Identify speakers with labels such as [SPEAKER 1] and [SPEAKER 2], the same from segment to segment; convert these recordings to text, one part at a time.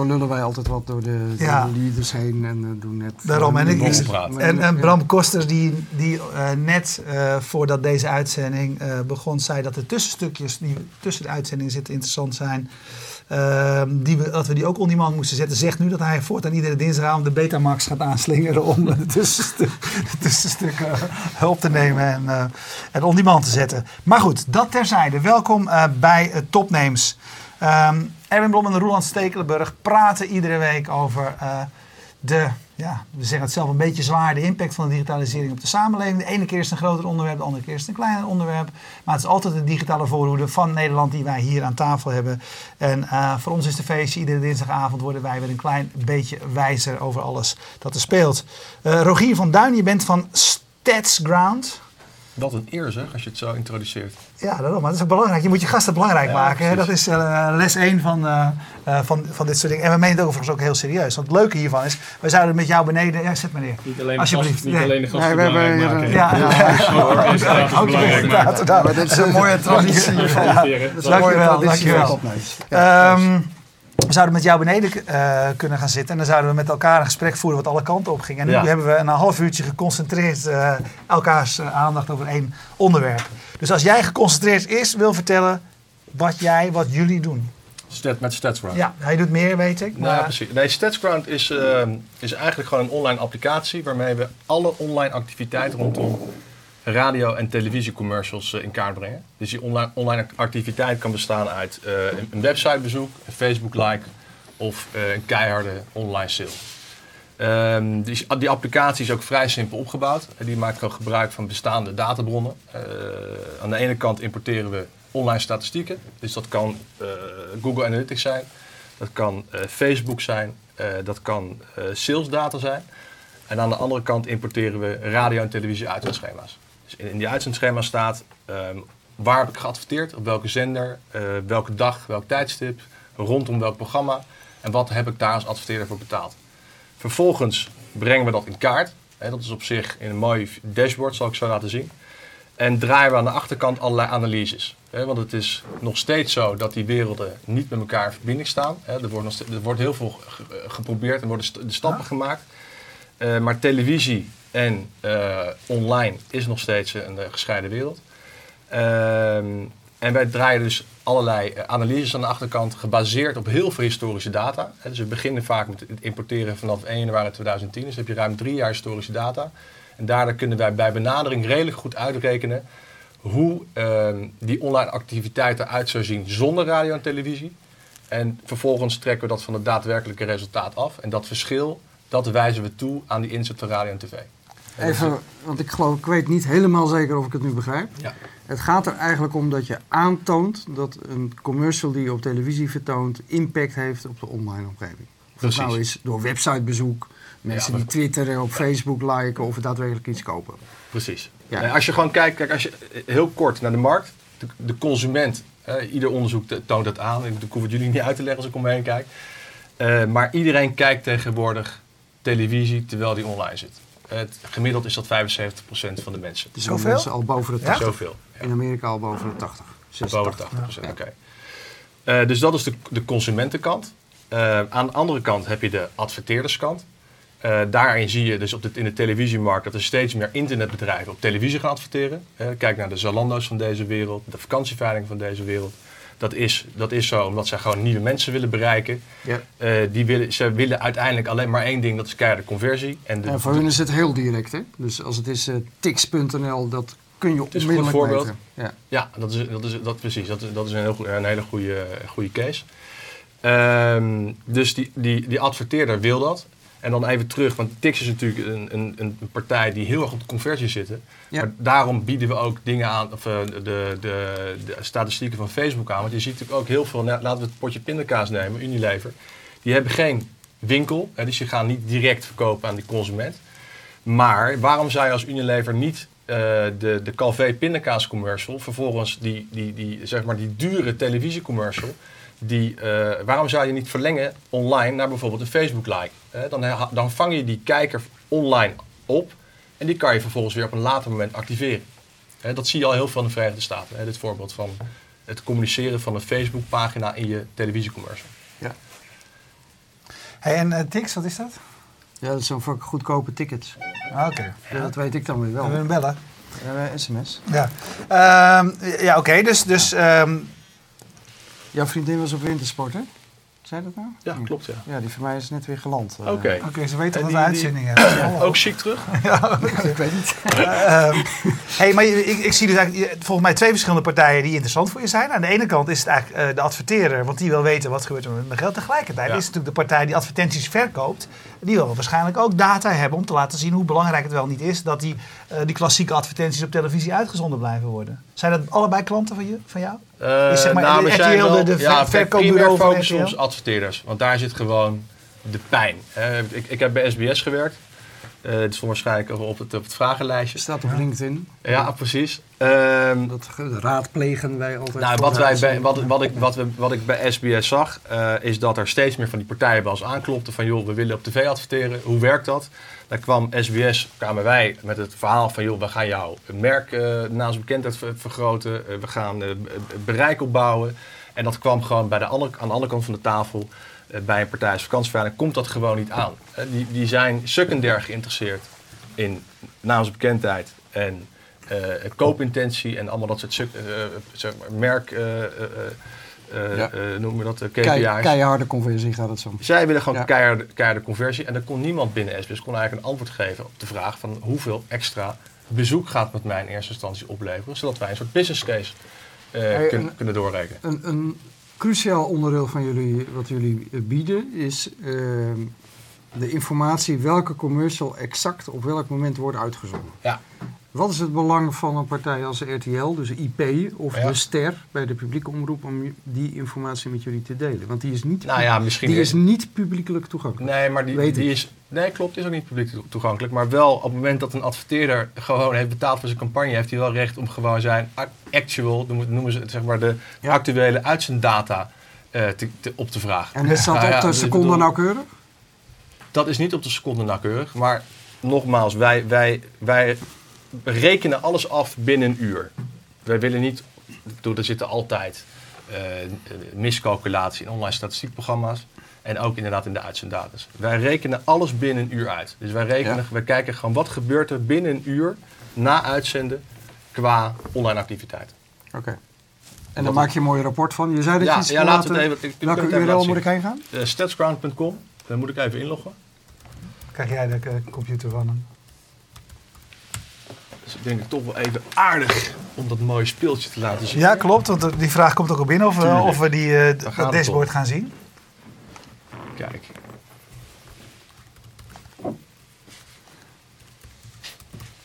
[SPEAKER 1] zo lullen wij altijd wat door de, door
[SPEAKER 2] Ja.
[SPEAKER 1] de leaders heen en eh, doen net...
[SPEAKER 2] Daarom, en ik-. En, en Bram Kosters, die, die eh, net eh, voordat deze uitzending eh, begon, zei dat de tussenstukjes die tussen de uitzendingen zitten interessant zijn. Ehm, die we, dat we die ook on demand moesten zetten. Zegt nu dat hij voortaan iedere dinsdagavond de Betamax gaat aanslingeren om de tussenstu- de tussenstukken hulp te nemen en, eh, en on demand te zetten. Maar goed, dat terzijde. Welkom eh, bij uh, Topnames. Ehm Erwin Blom en Roland Stekelenburg praten iedere week over eh, de, ja, we zeggen het zelf een beetje zwaar, de impact van de digitalisering op de samenleving. De ene keer is het een groter onderwerp, de andere keer is het een kleiner onderwerp. Maar het is altijd de digitale voorhoede van Nederland die wij hier aan tafel hebben. En eh, voor ons is de feestje, iedere dinsdagavond worden wij weer een klein beetje wijzer over alles dat er speelt. Eh, Rogier van Duin, je bent van Statsground.
[SPEAKER 3] Wat een eer zeg, als je het zo introduceert.
[SPEAKER 2] Ja, daarom. Maar dat is ook belangrijk. Je moet je gasten belangrijk
[SPEAKER 3] Ja,
[SPEAKER 2] maken. hè. Dat is eh, les 1 van, eh, eh, van, van dit soort dingen. En we menen het overigens ook heel serieus. Want het leuke hiervan is, we zouden met jou beneden... Ja, zet maar neer.
[SPEAKER 4] Niet alleen de
[SPEAKER 2] Alsjeblieft.
[SPEAKER 4] gasten, niet
[SPEAKER 2] Nee.
[SPEAKER 4] alleen de gasten
[SPEAKER 1] Nee, we hebben
[SPEAKER 4] belangrijk maken.
[SPEAKER 2] Ja,
[SPEAKER 1] Ja.
[SPEAKER 2] Ja,
[SPEAKER 4] Dat is
[SPEAKER 1] een mooie
[SPEAKER 2] Dankjewel,
[SPEAKER 1] traditie van
[SPEAKER 2] dankjewel. We zouden met jou beneden eh, kunnen gaan zitten en dan zouden we met elkaar een gesprek voeren wat alle kanten op ging. En nu
[SPEAKER 3] Ja.
[SPEAKER 2] hebben we een half uurtje geconcentreerd eh, elkaars eh, aandacht over één onderwerp. Dus als jij geconcentreerd is, wil vertellen wat jij, wat jullie doen.
[SPEAKER 3] Stat, met StatsGround.
[SPEAKER 2] Ja, hij doet meer, weet ik.
[SPEAKER 3] Nou,
[SPEAKER 2] Maar
[SPEAKER 3] precies. Nee, StatsGround is, is eigenlijk gewoon een online applicatie waarmee we alle online activiteiten rondom radio- en televisiecommercials eh, in kaart brengen. Dus die online, online activiteit kan bestaan uit eh, een, websitebezoek, een Facebook-like of eh, een keiharde online sale. Ehm, die, die applicatie is ook vrij simpel opgebouwd. Die maakt gebruik van bestaande databronnen. Aan de ene kant importeren we online statistieken. Dus dat kan Google Analytics zijn. Dat kan Facebook zijn. dat kan salesdata zijn. En aan de andere kant importeren we radio- en televisie-uitzendschema's. In, die uitzendschema staat ehm, waar heb ik geadverteerd, op welke zender, eh, welke dag, welk tijdstip, rondom welk programma en wat heb ik daar als adverteerder voor betaald. Vervolgens brengen we dat in kaart. Hè, dat is op zich in een mooi dashboard, zal ik zo laten zien. En draaien we aan de achterkant allerlei analyses. Hè, want het is nog steeds zo dat die werelden niet met elkaar in verbinding staan. Hè, er, wordt nog steeds- er wordt heel veel ge- geprobeerd en worden st- de stappen gemaakt. Eh, maar televisie en eh, online is nog steeds een eh, gescheiden wereld. Ehm, en wij draaien dus allerlei eh, analyses aan de achterkant gebaseerd op heel veel historische data. Dus we beginnen vaak met het importeren vanaf 1 januari 2010. Dus heb je ruim drie jaar historische data. En daardoor kunnen wij bij benadering redelijk goed uitrekenen hoe ehm, die online activiteit eruit zou zien zonder radio en televisie. En vervolgens trekken we dat van het daadwerkelijke resultaat af. En dat verschil, dat wijzen we toe aan die inzet van radio en tv.
[SPEAKER 1] Even, want ik geloof, ik weet niet helemaal zeker of ik het nu begrijp.
[SPEAKER 3] Ja.
[SPEAKER 1] Het gaat er eigenlijk om dat je aantoont dat een commercial die je op televisie vertoont impact heeft op de online omgeving. Of
[SPEAKER 3] Precies.
[SPEAKER 1] nou is door websitebezoek, mensen
[SPEAKER 3] Ja,
[SPEAKER 1] die twitteren, op Facebook liken of daadwerkelijk iets kopen.
[SPEAKER 3] Precies.
[SPEAKER 1] Ja.
[SPEAKER 3] Nee, als je gewoon kijkt, kijk, als je heel kort naar de markt, de, de consument, eh, ieder onderzoek toont dat aan. Ik hoef het jullie niet uit te leggen als ik om me heen kijk. Eh, maar iedereen kijkt tegenwoordig televisie terwijl die online zit. Het gemiddeld is dat 75% van de mensen.
[SPEAKER 1] Dus
[SPEAKER 2] Zoveel?
[SPEAKER 1] mensen al boven de
[SPEAKER 2] Ja?
[SPEAKER 1] 80.
[SPEAKER 3] Zoveel. Ja.
[SPEAKER 1] In Amerika al boven de 80.
[SPEAKER 3] Boven
[SPEAKER 1] 86.
[SPEAKER 3] 80%. Oké. Eh, dus dat is de, de consumentenkant. Eh, aan de andere kant heb je de adverteerderskant. Eh, daarin zie je dus op de, in de televisiemarkt dat er steeds meer internetbedrijven op televisie gaan adverteren. Kijk naar de Zalando's van deze wereld, de vakantieveilingen van deze wereld. Dat is, dat is zo omdat zij gewoon nieuwe mensen willen bereiken.
[SPEAKER 1] Ja.
[SPEAKER 3] Eh, die willen, ze willen uiteindelijk alleen maar één ding, dat is keiharde conversie. En de,
[SPEAKER 1] En voor hun is het heel direct. Hè? Dus als het is eh, tix.nl, dat kun je
[SPEAKER 3] is een goed
[SPEAKER 1] onmiddellijk
[SPEAKER 3] voorbeeld.
[SPEAKER 1] meten. Ja.
[SPEAKER 3] Ja, dat is, dat is, dat, precies. Dat is, dat is een, heel, een hele goede, goede case. Ehm, dus die, die, die adverteerder wil dat. En dan even terug, want Tix is natuurlijk een, een, een partij die heel erg op de conversie zitten.
[SPEAKER 1] Ja.
[SPEAKER 3] Maar daarom bieden we ook dingen aan, of eh, de, de, de statistieken van Facebook aan. Want je ziet natuurlijk ook heel veel, nou, laten we het potje pindakaas nemen, Unilever. Die hebben geen winkel, hè, dus je gaat niet direct verkopen aan die consument. Maar waarom zou je als Unilever niet eh, de, de Calvé pindakaas commercial, vervolgens die, die, die, zeg maar die dure televisiecommercial, die, eh, waarom zou je niet verlengen online naar bijvoorbeeld een Facebook like? Eh, dan, dan vang je die kijker online op en die kan je vervolgens weer op een later moment activeren. Eh, dat zie je al heel veel in de Verenigde Staten. Hè, dit voorbeeld van het communiceren van een Facebook pagina in je televisiecommercial.
[SPEAKER 2] Hey, en Tix, wat is dat?
[SPEAKER 1] Ja, dat zijn voor goedkope tickets.
[SPEAKER 2] Ah, Oké.
[SPEAKER 1] Ja, dat weet ik dan weer wel.
[SPEAKER 2] Hebben we hem bellen?
[SPEAKER 1] Eh, sms.
[SPEAKER 2] Ja, Ehm, ja oké. dus dus ehm,
[SPEAKER 1] Jouw vriendin was op wintersport, hè? Zei dat nou?
[SPEAKER 3] Ja, klopt ja.
[SPEAKER 1] Ja, die van mij is net weer geland. eh.
[SPEAKER 3] Oké.
[SPEAKER 2] oké, ze weten
[SPEAKER 3] En
[SPEAKER 2] wat de
[SPEAKER 3] die- die-
[SPEAKER 2] uitzending hebben.
[SPEAKER 3] Ook ziek terug?
[SPEAKER 1] ik weet niet.
[SPEAKER 2] Ehm, hey, maar ik, ik zie dus eigenlijk volgens mij twee verschillende partijen die interessant voor je zijn. Aan de ene kant is het eigenlijk eh, de adverteerder, want die wil weten wat gebeurt er met mijn geld. Tegelijkertijd
[SPEAKER 3] Ja.
[SPEAKER 2] is het natuurlijk de partij die advertenties verkoopt. Die wil waarschijnlijk ook data hebben om te laten zien hoe belangrijk het wel niet is dat die, eh, die klassieke advertenties op televisie uitgezonden blijven worden. Zijn dat allebei klanten van, je, van jou?
[SPEAKER 3] Eh,
[SPEAKER 2] Is zeg maar
[SPEAKER 3] nou, we
[SPEAKER 2] RTL
[SPEAKER 3] zijn wel,
[SPEAKER 2] de-
[SPEAKER 3] ja,
[SPEAKER 2] verkoopbureau
[SPEAKER 3] focussen ons adverteerders. Want daar zit gewoon de pijn. Ik, ik heb bij SBS gewerkt. Eh het stond waarschijnlijk op het, op het vragenlijstje.
[SPEAKER 1] staat op LinkedIn.
[SPEAKER 3] Ja, precies. Ehm,
[SPEAKER 1] Dat ge- raadplegen wij altijd.
[SPEAKER 3] nou, wat, wij bij, wat, wat, ik, wat, we, wat ik bij SBS zag, eh, is dat er steeds meer van die partijen bij ons aanklopten van joh, we willen op tv adverteren. Hoe werkt dat? Daar kwam SBS, kwamen wij met het verhaal van joh, we gaan jouw merk eh naamsbekendheid ver- vergroten. We gaan bereik opbouwen. En dat kwam gewoon bij de andere, aan de andere kant van de tafel bij een partij als vakantieveiling komt dat gewoon niet aan. Eh, die, die zijn secundair geïnteresseerd in naamsbekendheid en eh, koopintentie en allemaal dat soort eh, zeg maar, merk, eh, eh, eh,
[SPEAKER 1] Ja.
[SPEAKER 3] eh, noemen we dat, eh,
[SPEAKER 1] Kei-
[SPEAKER 3] KPI's.
[SPEAKER 1] keiharde conversie gaat het zo.
[SPEAKER 3] Zij willen gewoon
[SPEAKER 1] Ja.
[SPEAKER 3] keiharde, keiharde conversie. En er kon niemand binnen SBS kon eigenlijk een antwoord geven op de vraag van hoeveel extra bezoek gaat met mij in eerste instantie opleveren. Zodat wij een soort business case eh,
[SPEAKER 1] Hey,
[SPEAKER 3] kun-
[SPEAKER 1] en-
[SPEAKER 3] kunnen doorrekenen.
[SPEAKER 1] Een, een cruciaal onderdeel van jullie, wat jullie bieden, is ehm, de informatie welke commercial exact op welk moment wordt uitgezonden.
[SPEAKER 3] Ja.
[SPEAKER 1] Wat is het belang van een partij als RTL, dus IP of
[SPEAKER 3] Ja.
[SPEAKER 1] de Ster bij de publieke omroep, om die informatie met jullie te delen? Want die is niet,
[SPEAKER 3] Nou ja, misschien
[SPEAKER 1] die is niet publiekelijk toegankelijk.
[SPEAKER 3] Nee, maar die,
[SPEAKER 1] Weet
[SPEAKER 3] die
[SPEAKER 1] ik.
[SPEAKER 3] is. Nee, klopt, is ook niet publiek toe- toegankelijk. Maar wel op het moment dat een adverteerder gewoon heeft betaald voor zijn campagne, heeft hij wel recht om gewoon zijn ac- actual, noemen ze het zeg maar de
[SPEAKER 1] Ja.
[SPEAKER 3] actuele uitzenddata eh, te, te- op te vragen.
[SPEAKER 1] En is dat op de
[SPEAKER 3] dus
[SPEAKER 1] seconde nauwkeurig?
[SPEAKER 3] Dat is niet op de seconde nauwkeurig, maar nogmaals, wij, wij, wij rekenen alles af binnen een uur. Wij willen niet, er zitten altijd eh, miscalculatie in online statistiekprogramma's en ook inderdaad in de uitzenddatas. Wij rekenen alles binnen een uur uit. Dus wij, rekenen,
[SPEAKER 1] Ja.
[SPEAKER 3] wij kijken gewoon wat gebeurt er binnen een uur na uitzenden qua online activiteit.
[SPEAKER 1] Oké. En dan maak je een mooi rapport van. Je zei dat je
[SPEAKER 3] Ja,
[SPEAKER 1] iets
[SPEAKER 3] ja laten we even.
[SPEAKER 1] Welke URL moet ik heen gaan?
[SPEAKER 3] Eh, statsground.com, daar moet ik even inloggen.
[SPEAKER 2] Krijg jij de eh, computer van hem?
[SPEAKER 3] Dus ik denk ik toch wel even aardig om dat mooie speeltje te laten zien.
[SPEAKER 2] Ja, klopt. Want eh, die vraag komt ook al binnen of, we-
[SPEAKER 3] Tuurlijk.
[SPEAKER 2] of we die, eh, dat
[SPEAKER 3] het
[SPEAKER 2] dashboard
[SPEAKER 3] om.
[SPEAKER 2] gaan zien.
[SPEAKER 3] Kijk.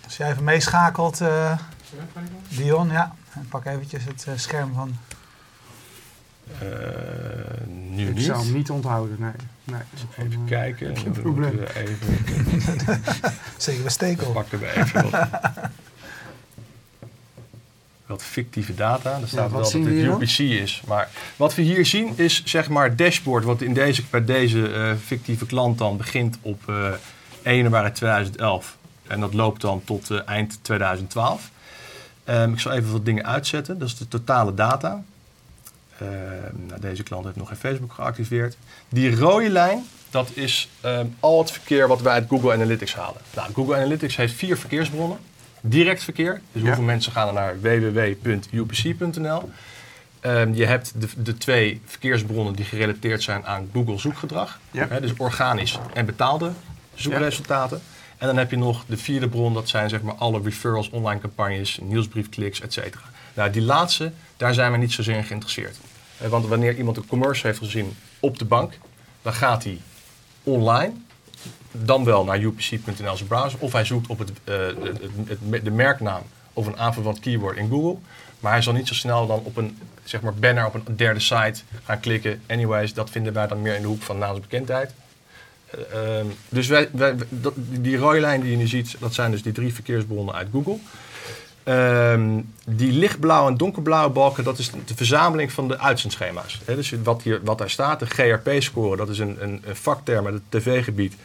[SPEAKER 2] Als jij even meeschakelt, eh, Dion, ja. En pak eventjes het eh, scherm van...
[SPEAKER 3] Eh, nu
[SPEAKER 1] Ik
[SPEAKER 3] niet.
[SPEAKER 1] zou hem niet onthouden, nee. nee.
[SPEAKER 3] Even
[SPEAKER 1] Eh,
[SPEAKER 3] kijken.
[SPEAKER 1] geen probleem.
[SPEAKER 3] we even,
[SPEAKER 2] Zeker bij Stekel.
[SPEAKER 3] pakken we even wat, wat fictieve data. Er staat wel dat het? UPC is. Maar wat we hier zien is zeg maar het dashboard wat in deze, bij deze eh, fictieve klant dan begint op eh 1 januari 2011. En dat loopt dan tot eind 2012. Ehm, ik zal even wat dingen uitzetten. Dat is de totale data. Ehm, nou, deze klant heeft nog geen Facebook geactiveerd. Die rode lijn, dat is ehm, al het verkeer wat wij uit Google Analytics halen. Nou, Google Analytics heeft vier verkeersbronnen. Direct verkeer, dus
[SPEAKER 1] Ja.
[SPEAKER 3] hoeveel mensen gaan er naar www.upc.nl. Ehm, je hebt de, de twee verkeersbronnen die gerelateerd zijn aan Google zoekgedrag.
[SPEAKER 1] Ja.
[SPEAKER 3] Hè, dus organisch en betaalde zoekresultaten. En dan heb je nog de vierde bron, dat zijn zeg maar alle referrals, online campagnes, nieuwsbriefkliks, et cetera. Nou, die laatste, daar zijn we niet zozeer in geïnteresseerd. Eh, Want wanneer iemand een commercial heeft gezien op de bank, dan gaat hij online, dan wel naar upc.nl als browser, of hij zoekt op eh, het, het- de merknaam of een aanverwant keyword in Google. Maar hij zal niet zo snel dan op een zeg maar, banner op een derde site gaan klikken. Anyways, dat vinden wij dan meer in de hoek van naamsbekendheid. Ehm, dus wij, die rode lijn die je nu ziet, dat zijn dus die drie verkeersbronnen uit Google. Ehm, die lichtblauwe en donkerblauwe balken, dat is de verzameling van de uitzendschema's. Dus wat, hier, wat daar staat, de GRP-score, dat is een, een, een vakterm uit het tv-gebied.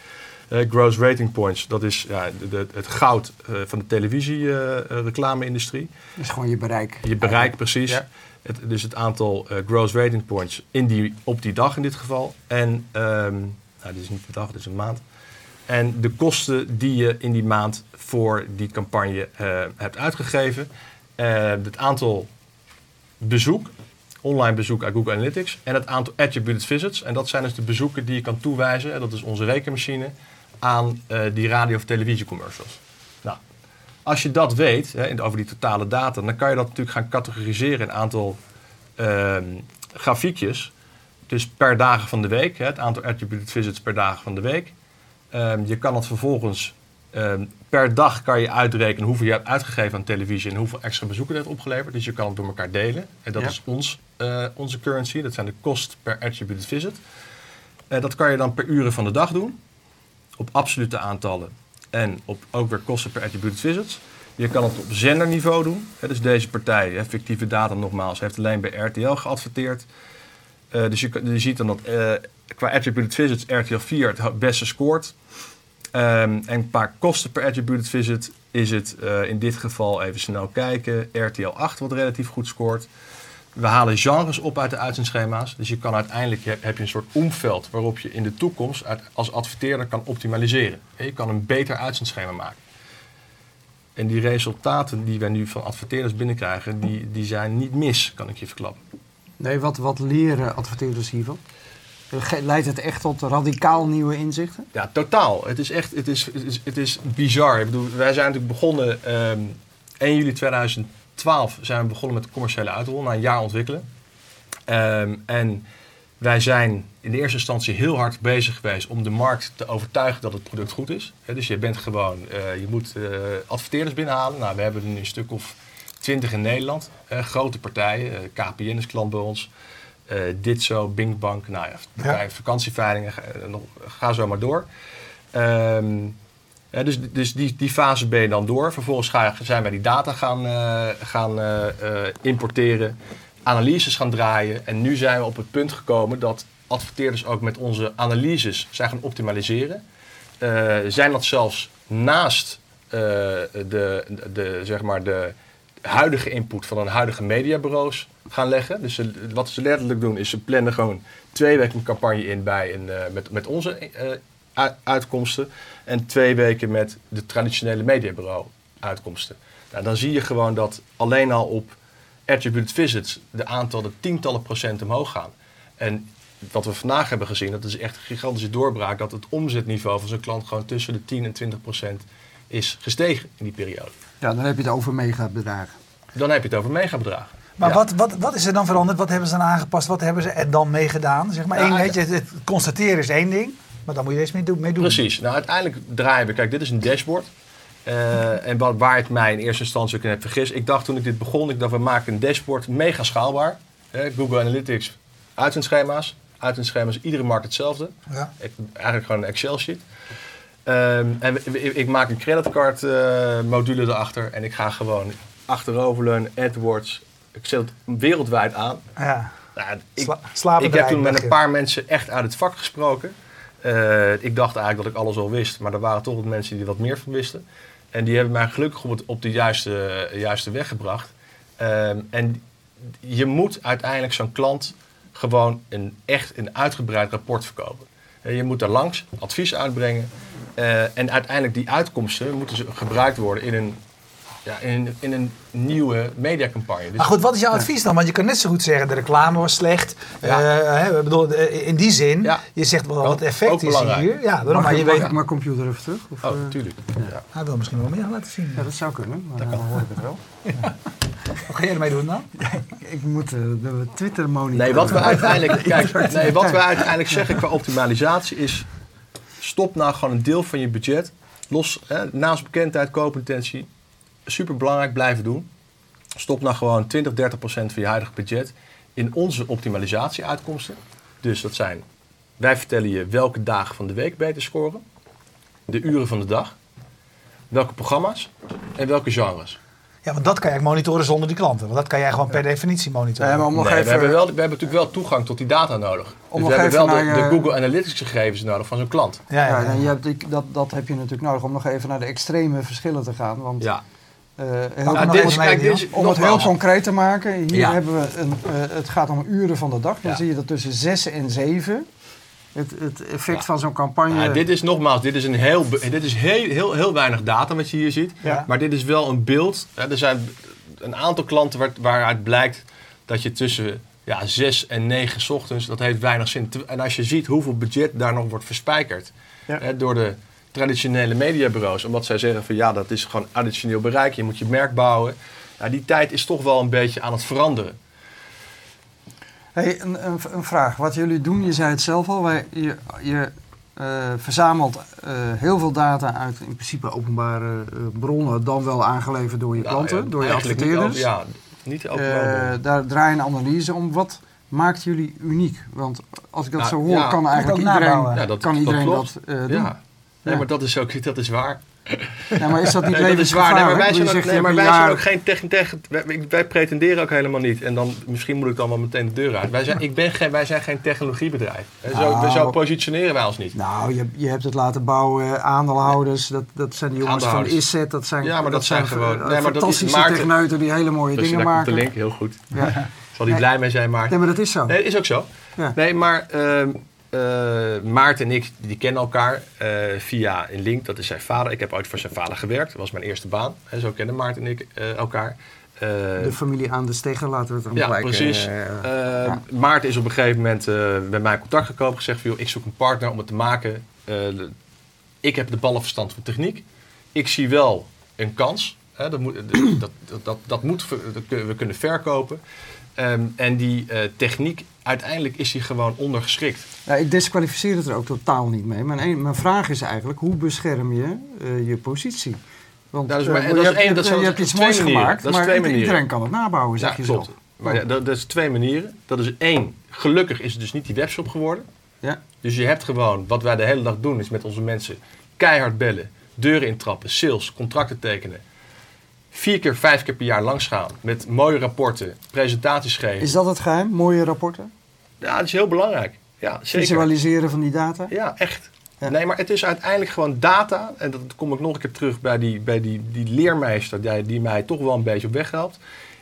[SPEAKER 3] Eh, gross rating points, dat is ja, de, de- het goud eh, van de televisie-reclame-industrie.
[SPEAKER 1] Dat is gewoon je bereik.
[SPEAKER 3] Je bereik precies.
[SPEAKER 1] Ja.
[SPEAKER 3] Het, dus het aantal eh, gross rating points in die, op die dag in dit geval. En ehm, Nou, dit is niet de dag, dit is een maand. En de kosten die je in die maand voor die campagne eh, hebt uitgegeven. Eh, het aantal bezoek, online bezoek uit Google Analytics. En het aantal attributed visits. En dat zijn dus de bezoeken die je kan toewijzen. En dat is onze rekenmachine aan eh, die radio- of televisiecommercials. Nou, als je dat weet, hè, over die totale data, dan kan je dat natuurlijk gaan categoriseren in een aantal ehm, grafiekjes. Dus per dagen van de week, hè, het aantal attributed visits per dagen van de week. Ehm, je kan het vervolgens ehm, per dag kan je uitrekenen hoeveel je hebt uitgegeven aan televisie en hoeveel extra bezoeken dat heeft opgeleverd. Dus je kan het door elkaar delen. En dat
[SPEAKER 1] Ja.
[SPEAKER 3] is ons, eh, onze currency. Dat zijn de kost per attributed visit. Eh, dat kan je dan per uren van de dag doen. Op absolute aantallen. En op ook weer kosten per attributed visits. Je kan het op zenderniveau doen. Dus deze partij, fictieve data nogmaals, heeft alleen bij RTL geadverteerd. Eh, dus je, je ziet dan dat qua attributed visits RTL 4 het beste scoort. Ehm, en qua kosten per attributed visit is het eh, in dit geval even snel kijken. RTL 8 wat relatief goed scoort. We halen genres op uit de uitzendschema's. Dus je kan uiteindelijk heb, je een soort omveld waarop je in de toekomst als adverteerder kan optimaliseren. En Je kan een beter uitzendschema maken. En die resultaten die wij nu van adverteerders binnenkrijgen, die, die zijn niet mis, kan ik je verklappen.
[SPEAKER 1] Nee, wat, wat leren adverteerders hiervan? Leidt het echt tot radicaal nieuwe inzichten?
[SPEAKER 3] Ja, totaal. Het is echt, het is, het is, bizar. Ik bedoel, wij zijn natuurlijk begonnen, ehm 1 juli 2012 zijn we begonnen met commerciële uitrol, na een jaar ontwikkelen. Ehm, en wij zijn in de eerste instantie heel hard bezig geweest om de markt te overtuigen dat het product goed is. Dus je bent gewoon, eh, je moet eh, adverteerders binnenhalen. Nou, we hebben er nu een stuk of twintig in Nederland. Eh, grote partijen, KPN is klant bij ons. Eh Ditzo, Binkbank, nou ja, partijen, vakantieveilingen, ga, eh, nog- ga zo maar door. Ehm, dus dus die, die fase ben je dan door. Vervolgens ga, zijn wij die data gaan, eh, gaan importeren, analyses gaan draaien. En nu zijn we op het punt gekomen dat adverteerders ook met onze analyses zijn gaan optimaliseren. Zijn dat zelfs naast de, de, zeg maar de huidige input van een huidige mediabureaus gaan leggen. Dus wat ze letterlijk doen is ze plannen gewoon twee weken campagne in bij een, eh, met, met onze eh, uitkomsten en twee weken met de traditionele mediabureau uitkomsten. Nou, dan zie je gewoon dat alleen al op attributed visits de aantallen tientallen procent omhoog gaan. En wat we vandaag hebben gezien, dat is echt een gigantische doorbraak, dat het omzetniveau van zo'n klant gewoon tussen de 10 en 20 procent is gestegen in die periode.
[SPEAKER 1] Ja, dan heb je het over megabedragen.
[SPEAKER 3] Dan heb je het over megabedragen.
[SPEAKER 2] Maar
[SPEAKER 3] Ja.
[SPEAKER 2] wat, wat, wat is er dan veranderd? Wat hebben ze dan aangepast? Wat hebben ze er dan mee gedaan? Zeg maar, weet je, het, constateren is één ding, maar dan moet je er eens mee doen. Mee doen.
[SPEAKER 3] Precies. Nou, uiteindelijk draaien we. Kijk, dit is een dashboard. Eh, en wat, waar ik mij in eerste instantie ook in heb vergist. Ik dacht toen ik dit begon, ik dacht we maken een dashboard mega schaalbaar. Eh, Google Analytics, uitzendschema's. Uitzendschema's, iedere markt hetzelfde.
[SPEAKER 2] Ja.
[SPEAKER 3] Ik, eigenlijk gewoon een Excel sheet. Ehm, en ik maak een creditcard eh, module erachter. En ik ga gewoon achteroverleunen, AdWords. Ik zet het wereldwijd aan.
[SPEAKER 2] Ja.
[SPEAKER 3] Nou, ik,
[SPEAKER 2] Sla-
[SPEAKER 3] ik heb toen met een paar mensen echt uit het vak gesproken. Eh, ik dacht eigenlijk dat ik alles al wist, maar er waren toch wat mensen die er wat meer van wisten. En die hebben mij gelukkig op, het- op de juiste, juiste weg gebracht. Ehm, en je moet uiteindelijk zo'n klant gewoon een, echt een uitgebreid rapport verkopen. Eh, je moet daar langs, advies uitbrengen. Eh, en uiteindelijk die uitkomsten moeten ze gebruikt worden in een, ja, in, een- in een nieuwe mediacampagne. Dus
[SPEAKER 2] Maar goed, wat is jouw advies dan? Want je kan net zo goed zeggen, de reclame was slecht.
[SPEAKER 3] Ja.
[SPEAKER 2] Eh, hè, ik bedoel, eh, in die zin,
[SPEAKER 3] Ja.
[SPEAKER 2] je zegt wel wat effect
[SPEAKER 3] ook
[SPEAKER 2] is
[SPEAKER 3] belangrijk.
[SPEAKER 2] hier. Ja, daarom, maar je
[SPEAKER 1] ik-
[SPEAKER 2] weet,
[SPEAKER 1] mag mijn computer even terug? Of,
[SPEAKER 3] Oh,
[SPEAKER 1] eh,
[SPEAKER 3] tuurlijk. Ja.
[SPEAKER 2] hij wil misschien wel meer laten zien.
[SPEAKER 1] ja, dat zou kunnen, maar dan hoor ik het wel.
[SPEAKER 2] Wat ga jij ermee doen dan?
[SPEAKER 1] Ik moet de Twitter monitoren.
[SPEAKER 3] Nee, wat we uiteindelijk, kijk, nee, wat we uiteindelijk zeggen qua optimalisatie is... stop nou gewoon een deel van je budget. Los, hè, naast bekendheid, koopintentie. Super belangrijk, blijven doen. Stop nou gewoon 20, 30 procent van je huidige budget... in onze optimalisatieuitkomsten. Dus dat zijn... Wij vertellen je welke dagen van de week beter scoren. De uren van de dag. Welke programma's. En welke genres.
[SPEAKER 2] Ja, want dat kan jij monitoren zonder die klanten. Want dat kan jij gewoon per definitie monitoren.
[SPEAKER 1] Nee, maar om nog
[SPEAKER 3] Nee,
[SPEAKER 1] even,
[SPEAKER 3] we, hebben wel, we hebben natuurlijk wel toegang tot die data nodig.
[SPEAKER 1] Om
[SPEAKER 3] dus
[SPEAKER 1] nog
[SPEAKER 3] we hebben wel
[SPEAKER 1] even
[SPEAKER 3] de,
[SPEAKER 1] naar
[SPEAKER 3] de
[SPEAKER 1] je-
[SPEAKER 3] Google Analytics gegevens nodig van zo'n klant.
[SPEAKER 2] ja,
[SPEAKER 1] ja,
[SPEAKER 2] ja, ja.
[SPEAKER 1] en je hebt, dat, dat heb je natuurlijk nodig om nog even naar de extreme verschillen te gaan. Want
[SPEAKER 3] Ja.
[SPEAKER 1] eh, heel
[SPEAKER 2] Nou,
[SPEAKER 3] Nou,
[SPEAKER 2] nog
[SPEAKER 3] dit
[SPEAKER 2] even
[SPEAKER 3] is,
[SPEAKER 2] mee,
[SPEAKER 3] kijk, dit
[SPEAKER 2] Niels.
[SPEAKER 3] is,
[SPEAKER 1] om het heel concreet te maken, hier
[SPEAKER 3] Ja.
[SPEAKER 1] hebben we een, eh, het gaat om uren van de dag. Dan
[SPEAKER 3] Ja.
[SPEAKER 1] zie je dat tussen 6 en 7 Het, het effect
[SPEAKER 3] Ja.
[SPEAKER 1] van zo'n campagne.
[SPEAKER 3] Ja, dit is nogmaals, dit is, een heel, dit is heel, heel, heel weinig data wat je hier ziet.
[SPEAKER 2] Ja.
[SPEAKER 3] Maar dit is wel een beeld. Hè, Er zijn een aantal klanten waar, waaruit blijkt dat je tussen ja, 6 en 9 's ochtends, dat heeft weinig zin. En als je ziet hoeveel budget daar nog wordt verspijkerd
[SPEAKER 1] Ja.
[SPEAKER 3] hè, door de traditionele mediabureaus. Omdat zij zeggen van ja, dat is gewoon additioneel bereik. Je moet je merk bouwen. Ja, die tijd is toch wel een beetje aan het veranderen.
[SPEAKER 1] Hey, een, een, een vraag. Wat jullie doen, je zei het zelf al, wij, je, je eh, verzamelt eh, heel veel data uit in principe openbare eh, bronnen, dan wel aangeleverd door je
[SPEAKER 3] Nou,
[SPEAKER 1] klanten,
[SPEAKER 3] ja,
[SPEAKER 1] door je
[SPEAKER 3] niet
[SPEAKER 1] adverteerders.
[SPEAKER 3] ja, niet
[SPEAKER 1] daar draai je een analyse om. Wat maakt jullie uniek? Want als ik dat
[SPEAKER 3] Nou,
[SPEAKER 1] zo hoor,
[SPEAKER 3] ja.
[SPEAKER 1] kan eigenlijk iedereen.
[SPEAKER 3] Ja, dat-
[SPEAKER 1] kan
[SPEAKER 3] dat
[SPEAKER 1] iedereen dat, eh, doen.
[SPEAKER 3] ja. Nee, maar dat is ook dat is waar.
[SPEAKER 1] Ja, maar is dat niet
[SPEAKER 3] Nee, dat is waar. Nee, maar wij zijn ook, nee, maar wij zijn ook geen technisch. Wij, wij pretenderen ook helemaal niet. En dan misschien moet ik dan wel meteen de deur uit. Wij zijn, ik ben geen, wij zijn geen technologiebedrijf. Zo,
[SPEAKER 1] Nou.
[SPEAKER 3] zo positioneren wij ons niet.
[SPEAKER 1] Nou, je, je hebt het laten bouwen, aandeelhouders, dat, dat zijn die jongens van. Isset, dat zijn,
[SPEAKER 3] Ja, maar dat zijn gewoon-
[SPEAKER 1] eh,
[SPEAKER 3] nee, maar dat is
[SPEAKER 1] fantastische
[SPEAKER 3] Maarten.
[SPEAKER 1] techneuten die hele mooie
[SPEAKER 3] Dus
[SPEAKER 1] dingen
[SPEAKER 3] komt de
[SPEAKER 1] maken.
[SPEAKER 3] link, heel goed.
[SPEAKER 1] Ja.
[SPEAKER 3] Zal
[SPEAKER 1] Nee.
[SPEAKER 3] blij mee zijn, Maarten?
[SPEAKER 1] Nee, maar dat is zo.
[SPEAKER 3] Nee, dat is ook zo.
[SPEAKER 1] Ja.
[SPEAKER 3] Nee, maar ehm, eh, Maarten en ik, die kennen elkaar eh, via een link. Dat is zijn vader. Ik heb ooit voor zijn vader gewerkt. Dat was mijn eerste baan. En zo kennen Maarten en ik eh, elkaar.
[SPEAKER 1] De familie aan de Stegger, laten we het dan
[SPEAKER 3] ja,
[SPEAKER 1] gelijk...
[SPEAKER 3] precies.
[SPEAKER 1] ja.
[SPEAKER 3] Maarten is op een gegeven moment bij mij in contact gekomen. Gezegd van, joh, ik zoek een partner om het te maken. Ik heb de ballenverstand van techniek. Ik zie wel een kans. Dat, moet, dat, dat, dat, dat moet we kunnen verkopen. Ehm, en die techniek, uiteindelijk is die gewoon ondergeschikt.
[SPEAKER 1] Ja, ik disqualificeer het er ook totaal niet mee. Mijn, een- mijn vraag is eigenlijk, hoe bescherm je eh, je positie? Want
[SPEAKER 3] Dat is maar- en
[SPEAKER 1] je
[SPEAKER 3] dat is
[SPEAKER 1] hebt,
[SPEAKER 3] één- dat
[SPEAKER 1] hebt-
[SPEAKER 3] zijn
[SPEAKER 1] je hebt iets moois
[SPEAKER 3] manieren.
[SPEAKER 1] gemaakt,
[SPEAKER 3] Dat is
[SPEAKER 1] maar
[SPEAKER 3] twee
[SPEAKER 1] iedereen
[SPEAKER 3] manieren.
[SPEAKER 1] kan het nabouwen, zeg
[SPEAKER 3] Ja,
[SPEAKER 1] je
[SPEAKER 3] klopt.
[SPEAKER 1] zelf.
[SPEAKER 3] Maar ja, dat, dat is twee manieren. Dat is één, gelukkig is het dus niet die webshop geworden.
[SPEAKER 1] Ja.
[SPEAKER 3] Dus je hebt gewoon, wat wij de hele dag doen, is met onze mensen keihard bellen, deuren intrappen, sales, contracten tekenen. Vier keer, vijf keer per jaar langsgaan met mooie rapporten, presentaties geven.
[SPEAKER 1] Is dat het geheim? Mooie rapporten?
[SPEAKER 3] Ja, dat is heel belangrijk. Ja, zeker.
[SPEAKER 1] Visualiseren van die data?
[SPEAKER 3] Ja, echt.
[SPEAKER 1] Ja.
[SPEAKER 3] Nee, maar het is uiteindelijk gewoon data. En dat kom ik nog een keer terug bij die, bij die, die leermeester die, die mij toch wel een beetje op weg helpt.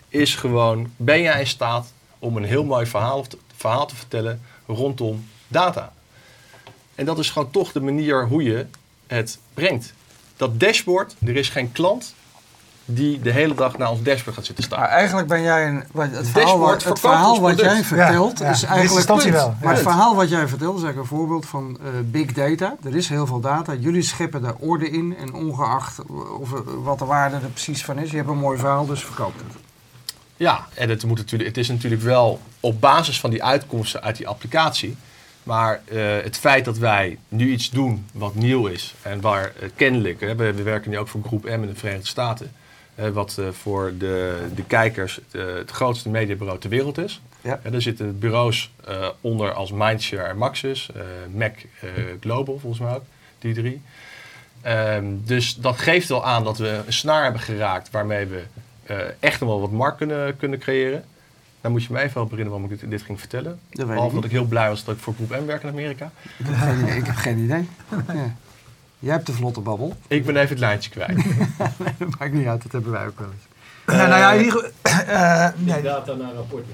[SPEAKER 3] Is gewoon, ben jij in staat om een heel mooi verhaal, verhaal te vertellen rondom data? En dat is gewoon toch de manier hoe je het brengt. Dat dashboard, er is geen klant die de hele dag naar ons dashboard gaat zitten staan.
[SPEAKER 1] Maar eigenlijk ben jij een, wat- het verhaal, wat, het verhaal wat jij vertelt
[SPEAKER 2] Ja, ja.
[SPEAKER 1] is eigenlijk punt.
[SPEAKER 2] wel.
[SPEAKER 1] Maar het verhaal wat jij vertelt is eigenlijk een voorbeeld van eh, big data. Er is heel veel data. Jullie scheppen daar orde in en ongeacht of, wat de waarde er precies van is. Je hebt een mooi verhaal, dus verkoop het.
[SPEAKER 3] Ja, en het, moet natuurlijk, het is natuurlijk wel op basis van die uitkomsten uit die applicatie. Maar eh, het feit dat wij nu iets doen wat nieuw is en waar eh, kennelijk, hè, we, we werken nu ook voor Groep M in de Verenigde Staten, eh, wat eh, voor de, de kijkers eh, het grootste mediabureau ter wereld is.
[SPEAKER 1] Ja.
[SPEAKER 3] Eh, er zitten bureaus eh, onder als Mindshare en Maxis, eh, Mac eh, Global volgens mij ook, die drie. Ehm, dus dat geeft wel aan dat we een snaar hebben geraakt waarmee we eh, echt nog wel wat markt kunnen, kunnen creëren. Dan moet je me even herinneren waarom ik dit, dit ging vertellen.
[SPEAKER 1] Dat
[SPEAKER 3] Behalve dat ik heel blij was dat ik voor Groep M werk in Amerika.
[SPEAKER 1] Ik heb geen idee. Ik heb geen idee. Ja. Jij hebt de vlotte babbel.
[SPEAKER 3] Ik ben even het lijntje kwijt.
[SPEAKER 1] Dat maakt niet uit, dat hebben wij ook wel eens.
[SPEAKER 2] nou, nou ja, in ieder geval- eh, nee,
[SPEAKER 4] data naar rapporten.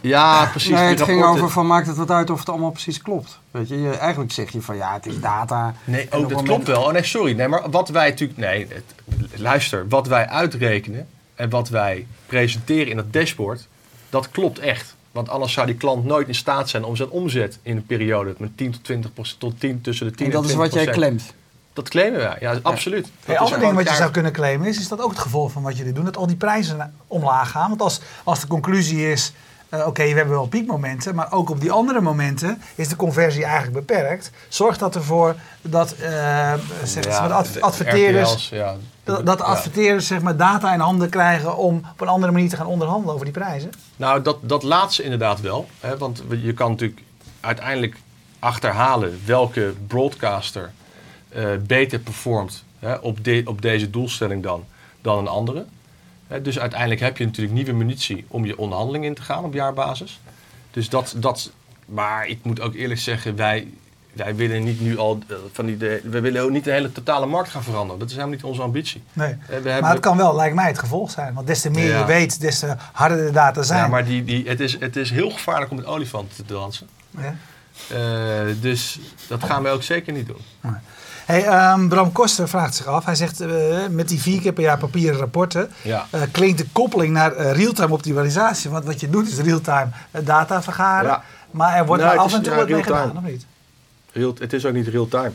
[SPEAKER 3] Ja, precies.
[SPEAKER 1] nee, het ging over van maakt het wat uit of het allemaal precies klopt. Weet je, je eigenlijk zeg je van ja, het is data.
[SPEAKER 3] Nee,
[SPEAKER 1] En
[SPEAKER 3] oh, dat
[SPEAKER 1] het
[SPEAKER 3] klopt wel. Oh nee, sorry. Nee, maar wat wij natuurlijk... Nee, het- luister. Wat wij uitrekenen en wat wij presenteren in dat dashboard, dat klopt echt. Want anders zou die klant nooit in staat zijn om zijn omzet in een periode met 10 tot 20 procent, tot 10 tussen de 10
[SPEAKER 1] En dat is
[SPEAKER 3] 20
[SPEAKER 1] wat jij klemt.
[SPEAKER 3] Dat claimen wij, ja, absoluut.
[SPEAKER 2] Een
[SPEAKER 3] is
[SPEAKER 2] ander ding wat je zou kunnen claimen is, is dat ook het gevolg van wat jullie doen, dat al die prijzen omlaag gaan. Want als, als de conclusie is, eh, oké, we hebben wel piekmomenten, maar ook op die andere momenten is de conversie eigenlijk beperkt. Zorgt dat ervoor dat, ze,
[SPEAKER 3] Ja,
[SPEAKER 2] de ad-
[SPEAKER 3] de
[SPEAKER 2] adverteerders,
[SPEAKER 3] RTL's, ja.
[SPEAKER 2] dat, dat
[SPEAKER 3] Ja.
[SPEAKER 2] zeg maar, data in handen krijgen om op een andere manier te gaan onderhandelen over die prijzen?
[SPEAKER 3] Nou, dat, dat laatste inderdaad wel. Hè, want je kan natuurlijk uiteindelijk achterhalen welke broadcaster eh, beter performt hè, op, de- op deze doelstelling dan, dan een andere. Hè, dus uiteindelijk heb je natuurlijk nieuwe munitie om je onderhandeling in te gaan op jaarbasis. Dus dat, dat maar ik moet ook eerlijk zeggen, wij, wij willen niet nu al eh, van die, de, we willen ook niet de hele totale markt gaan veranderen. Dat is helemaal niet onze ambitie.
[SPEAKER 2] Nee.
[SPEAKER 3] Eh,
[SPEAKER 2] Maar het kan wel, lijkt mij, het gevolg zijn. Want des te meer
[SPEAKER 3] Ja.
[SPEAKER 2] je weet, des te harder de data zijn.
[SPEAKER 3] ja, maar die, die, het, is, het is heel gevaarlijk om met olifanten te dansen.
[SPEAKER 2] Ja.
[SPEAKER 3] Dus dat gaan we ook zeker niet doen.
[SPEAKER 2] Hey, ehm, Bram Koster vraagt zich af. Hij zegt eh, met die vier keer per jaar papieren rapporten
[SPEAKER 3] Ja.
[SPEAKER 2] eh, klinkt de koppeling naar eh, real-time optimalisatie. Want wat je doet is real-time data vergaren.
[SPEAKER 3] Ja.
[SPEAKER 2] Maar er wordt
[SPEAKER 3] Nou, het
[SPEAKER 2] af
[SPEAKER 3] is-
[SPEAKER 2] en toe
[SPEAKER 3] ja,
[SPEAKER 2] wat mee gedaan, of niet?
[SPEAKER 3] Real, het is ook niet real-time.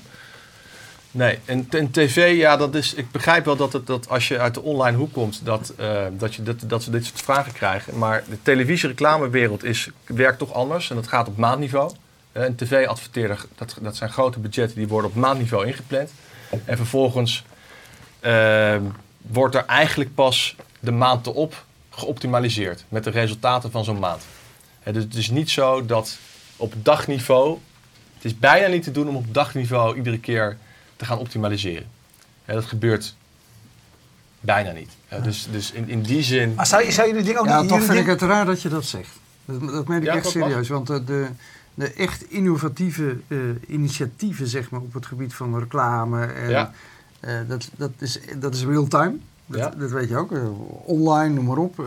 [SPEAKER 3] Nee, en, en tv, ja, dat is, ik begrijp wel dat, het, dat als je uit de online hoek komt, dat, dat, je, dat, dat ze dit soort vragen krijgen. Maar de televisie-reclamewereld is, werkt toch anders en dat gaat op maandniveau. Eh, Een tv-adverteerder, dat, dat zijn grote budgetten, die worden op maandniveau ingepland. En vervolgens eh, wordt er eigenlijk pas de maand erop geoptimaliseerd met de resultaten van zo'n maand. Hè, dus het is niet zo dat op dagniveau het is bijna niet te doen om op dagniveau iedere keer te gaan optimaliseren. Hè, dat gebeurt bijna niet. Dus, dus in, in die zin.
[SPEAKER 2] Maar zou, je- zou jullie dingen ook
[SPEAKER 1] Ja,
[SPEAKER 2] niet...
[SPEAKER 1] toch
[SPEAKER 2] jullie
[SPEAKER 1] vind ik het raar dat je dat zegt. Dat, dat meen ik
[SPEAKER 3] Ja,
[SPEAKER 1] echt serieus. Want de, de, de echt innovatieve eh, initiatieven zeg maar, op het gebied van reclame, en,
[SPEAKER 3] Ja.
[SPEAKER 1] eh, dat, dat is, dat is real-time. Dat,
[SPEAKER 3] Ja.
[SPEAKER 1] dat weet je ook. eh, online, noem maar op.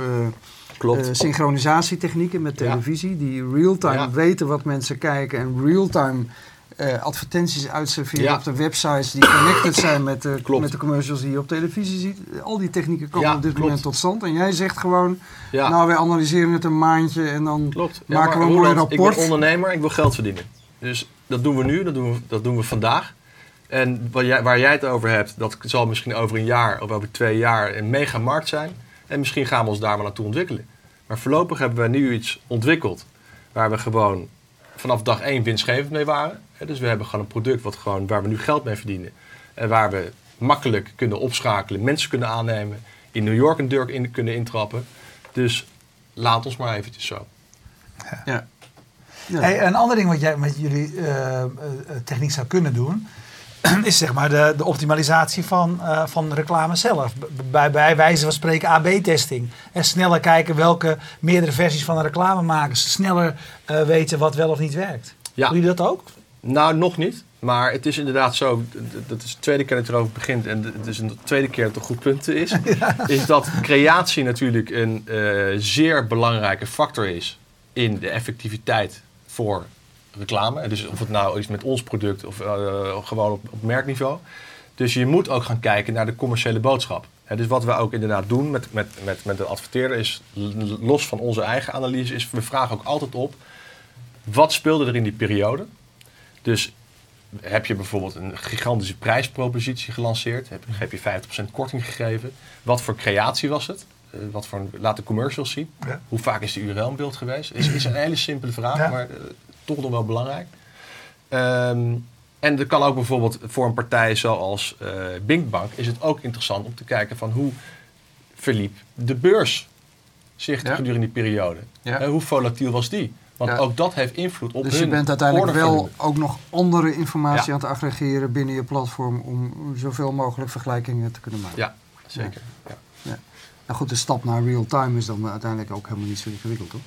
[SPEAKER 3] Klopt.
[SPEAKER 1] synchronisatietechnieken met televisie. Die real-time weten wat mensen kijken. En real-time eh, advertenties uitserveren
[SPEAKER 3] Ja.
[SPEAKER 1] op de websites die connected zijn met de,
[SPEAKER 3] Klopt.
[SPEAKER 1] met de commercials die je op televisie ziet. Al die technieken komen
[SPEAKER 3] Ja,
[SPEAKER 1] op dit
[SPEAKER 3] klopt.
[SPEAKER 1] moment tot stand. En jij zegt gewoon,
[SPEAKER 3] ja,
[SPEAKER 1] nou wij analyseren het een maandje en dan...
[SPEAKER 3] klopt.
[SPEAKER 1] maken we een mooi
[SPEAKER 3] Roland, Ik
[SPEAKER 1] rapport.
[SPEAKER 3] ben ondernemer, ik wil geld verdienen. Dus dat doen we nu, dat doen we, dat doen we vandaag. En waar jij, waar jij het over hebt, dat zal misschien over een jaar of over twee jaar een mega markt zijn. En misschien gaan we ons daar maar naartoe ontwikkelen. Maar voorlopig hebben we nu iets ontwikkeld waar we gewoon vanaf dag één winstgevend mee waren. Dus we hebben gewoon een product wat gewoon, waar we nu geld mee verdienen. En waar we makkelijk kunnen opschakelen, mensen kunnen aannemen, in New York een deur in kunnen intrappen. Dus laat ons maar eventjes zo.
[SPEAKER 1] Ja. Ja.
[SPEAKER 2] Hey, een ander ding wat jij met jullie eh, eh, techniek zou kunnen doen, is zeg maar de, de optimalisatie van, eh, van reclame zelf. Bij, bij wijze van spreken AB-testing. En sneller kijken welke meerdere versies van een reclame maken. Sneller eh, weten wat wel of niet werkt.
[SPEAKER 3] Ja.
[SPEAKER 2] Doen jullie dat ook?
[SPEAKER 3] Nou, nog niet. Maar het is inderdaad zo, dat is de tweede keer dat het erover begint en het is een tweede keer dat het een goed punt is. Is dat creatie natuurlijk een eh, zeer belangrijke factor is in de effectiviteit voor reclame. Dus of het nou is met ons product of eh, gewoon op, op merkniveau. Dus je moet ook gaan kijken naar de commerciële boodschap. Dus wat we ook inderdaad doen met, met, met, met de adverteerder is, los van onze eigen analyse, is we vragen ook altijd op, wat speelde er in die periode? Dus heb je bijvoorbeeld een gigantische prijspropositie gelanceerd? Heb, heb je 50% korting gegeven? Wat voor creatie was het? Eh, wat voor, laat de commercials zien.
[SPEAKER 2] Ja.
[SPEAKER 3] Hoe vaak is de URL in beeld geweest? Is, is een hele simpele vraag,
[SPEAKER 2] Ja.
[SPEAKER 3] maar eh, toch nog wel belangrijk. Ehm, en er kan ook bijvoorbeeld voor een partij zoals eh Binkbank is het ook interessant om te kijken van hoe verliep de beurs zich
[SPEAKER 1] Ja.
[SPEAKER 3] gedurende die periode. Hoe volatiel was die? Want
[SPEAKER 1] Ja.
[SPEAKER 3] ook dat heeft invloed op
[SPEAKER 1] Dus
[SPEAKER 3] hun
[SPEAKER 1] je bent uiteindelijk wel ook nog andere informatie
[SPEAKER 3] Ja.
[SPEAKER 1] aan het aggregeren binnen je platform om zoveel mogelijk vergelijkingen te kunnen maken.
[SPEAKER 3] Ja, zeker. Ja.
[SPEAKER 1] Nou goed, de stap naar real-time is dan uiteindelijk ook helemaal niet zo ingewikkeld, toch?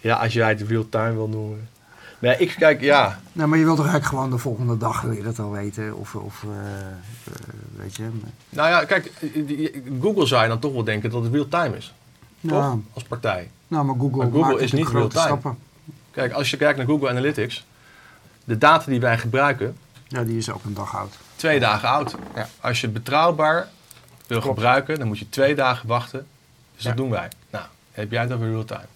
[SPEAKER 3] Ja, als jij het real-time wil noemen. Nee, ik kijk, ja.
[SPEAKER 1] Nou, maar je wilt toch eigenlijk gewoon de volgende dag wil je dat al weten? Of, of eh, eh, weet je...
[SPEAKER 3] Nou ja, kijk, die- Google zou je dan toch wel denken dat het real-time is.
[SPEAKER 1] Nou,
[SPEAKER 3] Toch? Als partij.
[SPEAKER 1] Nou, maar Google,
[SPEAKER 3] Maar Google
[SPEAKER 1] maakt
[SPEAKER 3] is niet
[SPEAKER 1] grote
[SPEAKER 3] real-time.
[SPEAKER 1] stappen.
[SPEAKER 3] Kijk, als je kijkt naar Google Analytics, de data die wij gebruiken,
[SPEAKER 1] Ja, die is ook een dag oud.
[SPEAKER 3] twee dagen oud.
[SPEAKER 1] Ja.
[SPEAKER 3] Als je het betrouwbaar wil
[SPEAKER 1] Klopt.
[SPEAKER 3] gebruiken, dan moet je twee dagen wachten. Dus
[SPEAKER 1] Ja.
[SPEAKER 3] dat doen wij. Nou, heb jij het over real-time?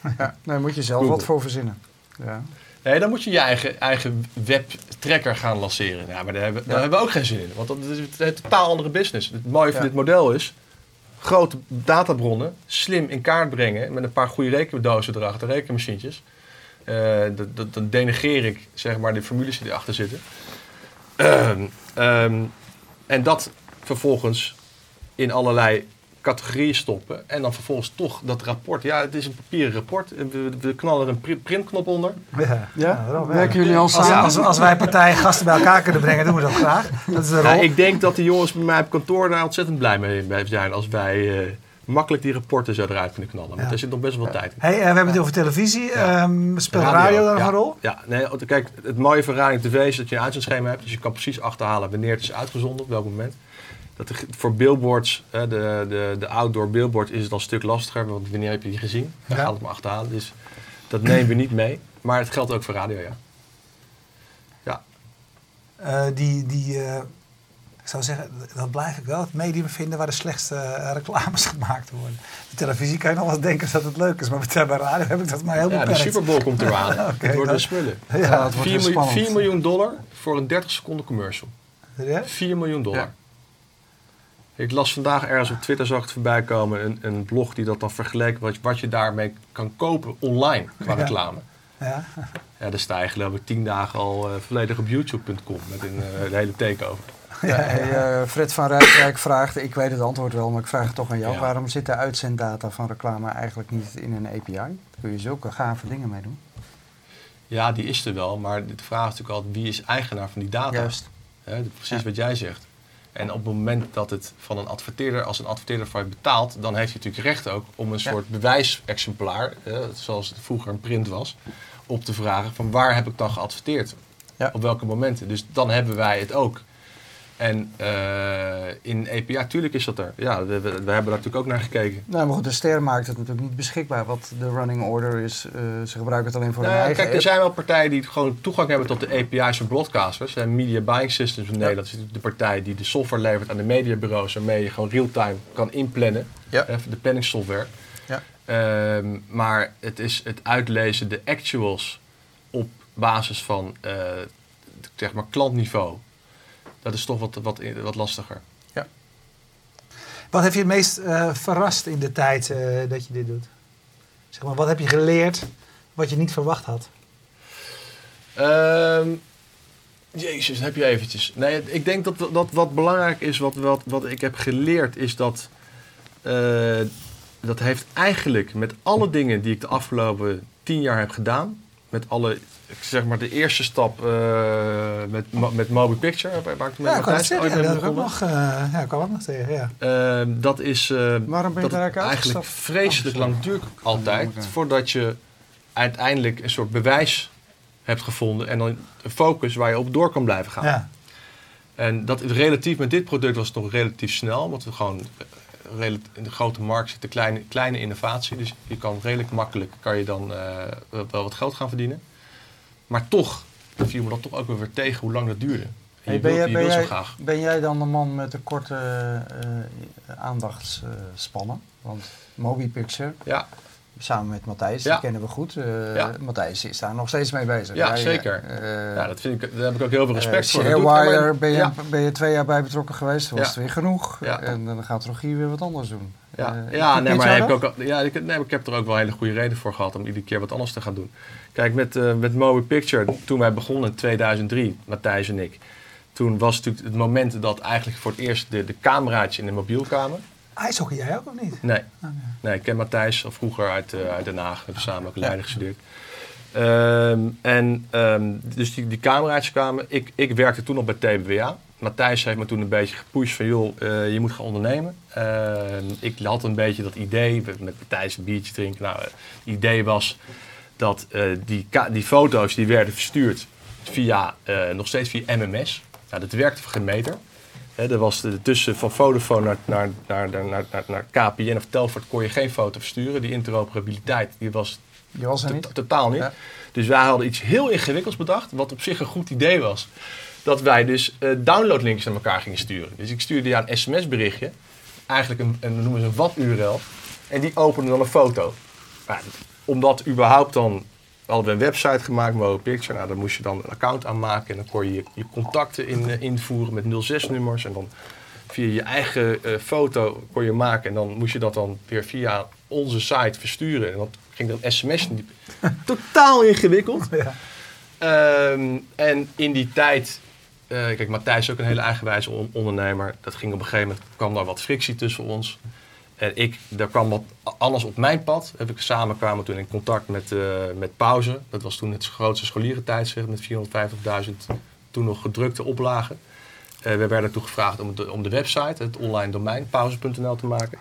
[SPEAKER 1] Ja, daar moet je zelf
[SPEAKER 3] Google.
[SPEAKER 1] wat voor verzinnen. Ja.
[SPEAKER 3] Nee, dan moet je je eigen, eigen webtracker gaan lanceren. Ja, maar daar hebben, daar
[SPEAKER 1] Ja.
[SPEAKER 3] hebben we ook geen zin in. Want dat is een totaal andere business. Het mooie van dit model is... grote databronnen slim in kaart brengen... met een paar goede rekendozen erachter, rekenmachientjes. Eh, dat, dat, dan denegeer ik zeg maar de formules die erachter zitten. Ehm, ehm, en dat vervolgens in allerlei categorieën stoppen. En dan vervolgens toch dat rapport. Ja, het is een papieren rapport. We, we knallen er een pri- printknop onder.
[SPEAKER 2] Ja,
[SPEAKER 1] Ja? Werken jullie al
[SPEAKER 2] Als,
[SPEAKER 1] samen?
[SPEAKER 2] als, als wij partijen gasten bij elkaar kunnen brengen, doen we dat graag. Dat is de
[SPEAKER 3] Ja,
[SPEAKER 2] rol.
[SPEAKER 3] ik denk dat de jongens bij mij op kantoor daar ontzettend blij mee zijn als wij eh, makkelijk die rapporten zo eruit kunnen knallen. Want
[SPEAKER 2] Ja.
[SPEAKER 3] er zit nog best wel wat tijd in.
[SPEAKER 2] Hey, eh, we hebben het over televisie.
[SPEAKER 3] Ja.
[SPEAKER 2] Ehm, speelt radio, daar nog
[SPEAKER 3] ja.
[SPEAKER 2] een rol?
[SPEAKER 3] Ja, nee, kijk, het mooie van radio en tv is dat je een uitzendschema hebt. Dus je kan precies achterhalen wanneer het is uitgezonden, op welk moment. Dat de, voor billboards, hè, de, de, de outdoor billboards, is het al een stuk lastiger. Want wanneer heb je die gezien?
[SPEAKER 2] Ja.
[SPEAKER 3] gaat het maar achterhalen. Dus Dat nemen we niet mee. Maar het geldt ook voor radio, ja.
[SPEAKER 2] Eh, die, die eh, ik zou zeggen, dat blijf ik wel het medium vinden waar de slechtste eh, reclames gemaakt worden. De televisie kan je nog wel denken dat het leuk is, maar bij radio heb ik dat maar heel
[SPEAKER 3] Ja, de
[SPEAKER 2] beperkt.
[SPEAKER 3] Super Bowl komt eraan.
[SPEAKER 2] Oké,
[SPEAKER 3] het worden
[SPEAKER 2] dat-
[SPEAKER 3] spullen.
[SPEAKER 2] Ja,
[SPEAKER 1] het wordt
[SPEAKER 3] 4
[SPEAKER 1] weer
[SPEAKER 3] miljoen,
[SPEAKER 1] spannend.
[SPEAKER 3] 4 miljoen dollar voor een 30 seconden commercial.
[SPEAKER 2] Ja?
[SPEAKER 3] 4 miljoen dollar. Ik las vandaag ergens op Twitter, zag ik het voorbij komen, een, een blog die dat dan vergeleek wat, wat je daarmee kan kopen online qua reclame.
[SPEAKER 2] Ja.
[SPEAKER 3] Ja, daar sta je geloof ik 10 dagen al eh, volledig op youtube.com met een eh, de hele takeover.
[SPEAKER 1] Ja, hey, eh, Fred van Rijswijk vraagt, ik weet het antwoord wel, maar ik vraag het toch aan jou.
[SPEAKER 3] Ja.
[SPEAKER 1] Waarom zit de uitzenddata van reclame eigenlijk niet in een API? Daar kun je zulke gave dingen mee doen.
[SPEAKER 3] Ja, die is er wel, maar de vraag is natuurlijk altijd wie is eigenaar van die data?
[SPEAKER 1] Juist.
[SPEAKER 3] Hè, precies
[SPEAKER 1] Ja.
[SPEAKER 3] wat jij zegt. En op het moment dat het van een adverteerder, als een adverteerder voor je betaalt, dan heeft hij natuurlijk recht ook om een
[SPEAKER 1] Ja.
[SPEAKER 3] soort bewijsexemplaar, eh, zoals het vroeger een print was, op te vragen van waar heb ik dan geadverteerd?
[SPEAKER 1] Ja.
[SPEAKER 3] Op welke momenten? Dus dan hebben wij het ook. En eh, in API, tuurlijk is dat er. Ja, we, we, we hebben daar natuurlijk ook naar gekeken.
[SPEAKER 1] Nou, maar goed, de ster maakt het natuurlijk niet beschikbaar wat de running order is. Eh, ze gebruiken het alleen voor
[SPEAKER 3] Nou,
[SPEAKER 1] hun eigen
[SPEAKER 3] kijk, er zijn wel partijen die gewoon toegang hebben tot de API's van broadcasters. En Media Buying Systems in Nederland is natuurlijk de partij die de software levert aan de mediabureaus, waarmee je gewoon real-time kan inplannen.
[SPEAKER 1] Ja.
[SPEAKER 3] De planningssoftware.
[SPEAKER 1] Ja.
[SPEAKER 3] Ehm, maar het is het uitlezen, de actuals op basis van eh, zeg maar klantniveau. Dat is toch wat, wat, wat lastiger.
[SPEAKER 2] Wat heb je het meest eh, verrast in de tijd eh, dat je dit doet? Zeg maar, wat heb je geleerd wat je niet verwacht had?
[SPEAKER 3] Ehm, jezus, heb je eventjes. Nee, ik denk dat, dat wat belangrijk is, wat, wat, wat ik heb geleerd, is dat. eh, dat heeft eigenlijk met alle dingen die ik de afgelopen tien jaar heb gedaan, met alle, ik zeg maar de eerste stap eh, met, met Moby Picture, waar waar ik toen
[SPEAKER 2] Ja,
[SPEAKER 3] met
[SPEAKER 2] ik kan het
[SPEAKER 3] Matthijs
[SPEAKER 2] zeggen.
[SPEAKER 3] ooit
[SPEAKER 2] Ja,
[SPEAKER 3] mee
[SPEAKER 2] dat heb ik ook
[SPEAKER 3] begonnen.
[SPEAKER 2] nog, eh, ja, ik kwam ook nog tegen. Ja.
[SPEAKER 3] Ehm, dat is eh,
[SPEAKER 1] Waarom ben je
[SPEAKER 3] dat
[SPEAKER 1] daar
[SPEAKER 3] het
[SPEAKER 1] eigenlijk
[SPEAKER 3] vreselijk
[SPEAKER 1] Oh,
[SPEAKER 3] lang duurt altijd voordat je uiteindelijk een soort bewijs hebt gevonden en dan een focus waar je op door kan blijven gaan.
[SPEAKER 2] Ja.
[SPEAKER 3] En dat relatief met dit product was het nog relatief snel, want we gewoon eh, in de grote markt zit een kleine, kleine innovatie, dus je kan redelijk makkelijk kan je dan eh, wel wat geld gaan verdienen. Maar toch viel me dat toch ook wel weer tegen hoe lang dat duurde.
[SPEAKER 1] Hey,
[SPEAKER 3] je
[SPEAKER 1] ben, jij, ben, jij,
[SPEAKER 3] graag.
[SPEAKER 1] ben jij dan de man met de korte eh, aandachtsspannen? Want Moby Picture,
[SPEAKER 3] Ja,
[SPEAKER 1] samen met Matthijs, die kennen we goed. Eh. Matthijs is daar nog steeds mee bezig.
[SPEAKER 3] Ja, zeker.
[SPEAKER 1] eh,
[SPEAKER 3] ja dat vind ik, daar heb ik ook heel veel
[SPEAKER 1] eh,
[SPEAKER 3] respect voor.
[SPEAKER 1] Sharewire ben je, ben je twee jaar bij betrokken geweest, was het weer genoeg. En dan gaat Rogier weer wat anders doen.
[SPEAKER 3] Ja, ja nee, maar heb ik, ook, ja ik, nee, maar ik heb er ook wel hele goede reden voor gehad om iedere keer wat anders te gaan doen. Kijk, met, eh met Moby Picture, toen wij begonnen in 2003, Matthijs en ik, toen was het natuurlijk het moment dat eigenlijk voor het eerst de, de cameraatje in de mobielkamer.
[SPEAKER 2] IJshockey jij ook of niet?
[SPEAKER 3] Nee,
[SPEAKER 2] Oh, nee.
[SPEAKER 3] ik ken Matthijs al vroeger uit, eh, uit Den Haag. We hebben samen ook Leiden gestudeerd. Ehm, en ehm, dus die, die cameraatjes kwamen. Ik, ik werkte toen nog bij TBWA. Matthijs heeft me toen een beetje gepusht van joh, eh, je moet gaan ondernemen. Ehm, ik had een beetje dat idee, met met Matthijs een biertje drinken. Nou, het idee was dat eh, die, die foto's die werden verstuurd via, nog steeds via MMS. Nou, dat werkte voor geen meter. Hè, er was de, tussen van Vodafone naar, naar, naar, naar, naar, naar, KPN of Telfort kon je geen foto versturen. Die interoperabiliteit die was
[SPEAKER 1] Die was er niet.
[SPEAKER 3] totaal niet.
[SPEAKER 1] Ja.
[SPEAKER 3] Dus wij hadden iets heel ingewikkelds bedacht, wat op zich een goed idee was. Dat wij dus eh, downloadlinks naar elkaar gingen sturen. Dus ik stuurde jou een sms-berichtje, eigenlijk een, een, noemen ze een WAP-URL, en die opende dan een foto. Maar omdat überhaupt dan hadden we een website gemaakt, Mo Picture. Nou, daar moest je dan een account aanmaken en dan kon je je, je contacten in, eh, invoeren met 06-nummers. En dan via je eigen eh, foto kon je maken en dan moest je dat dan weer via onze site versturen. En dat ging dan sms niet. Totaal ingewikkeld.
[SPEAKER 2] Ja.
[SPEAKER 3] Ehm, en in die tijd, eh, kijk, Matthijs is ook een hele eigenwijze on- ondernemer. Dat ging op een gegeven moment, kwam daar wat frictie tussen ons. En ik, daar kwam wat anders op mijn pad. Heb ik samen kwamen toen in contact met, eh, met Pauze. Dat was toen het grootste scholierentijdschrift met 450.000 toen nog gedrukte oplagen. Eh, we werden toen gevraagd om de, om de website, het online domein, pauze.nl te maken.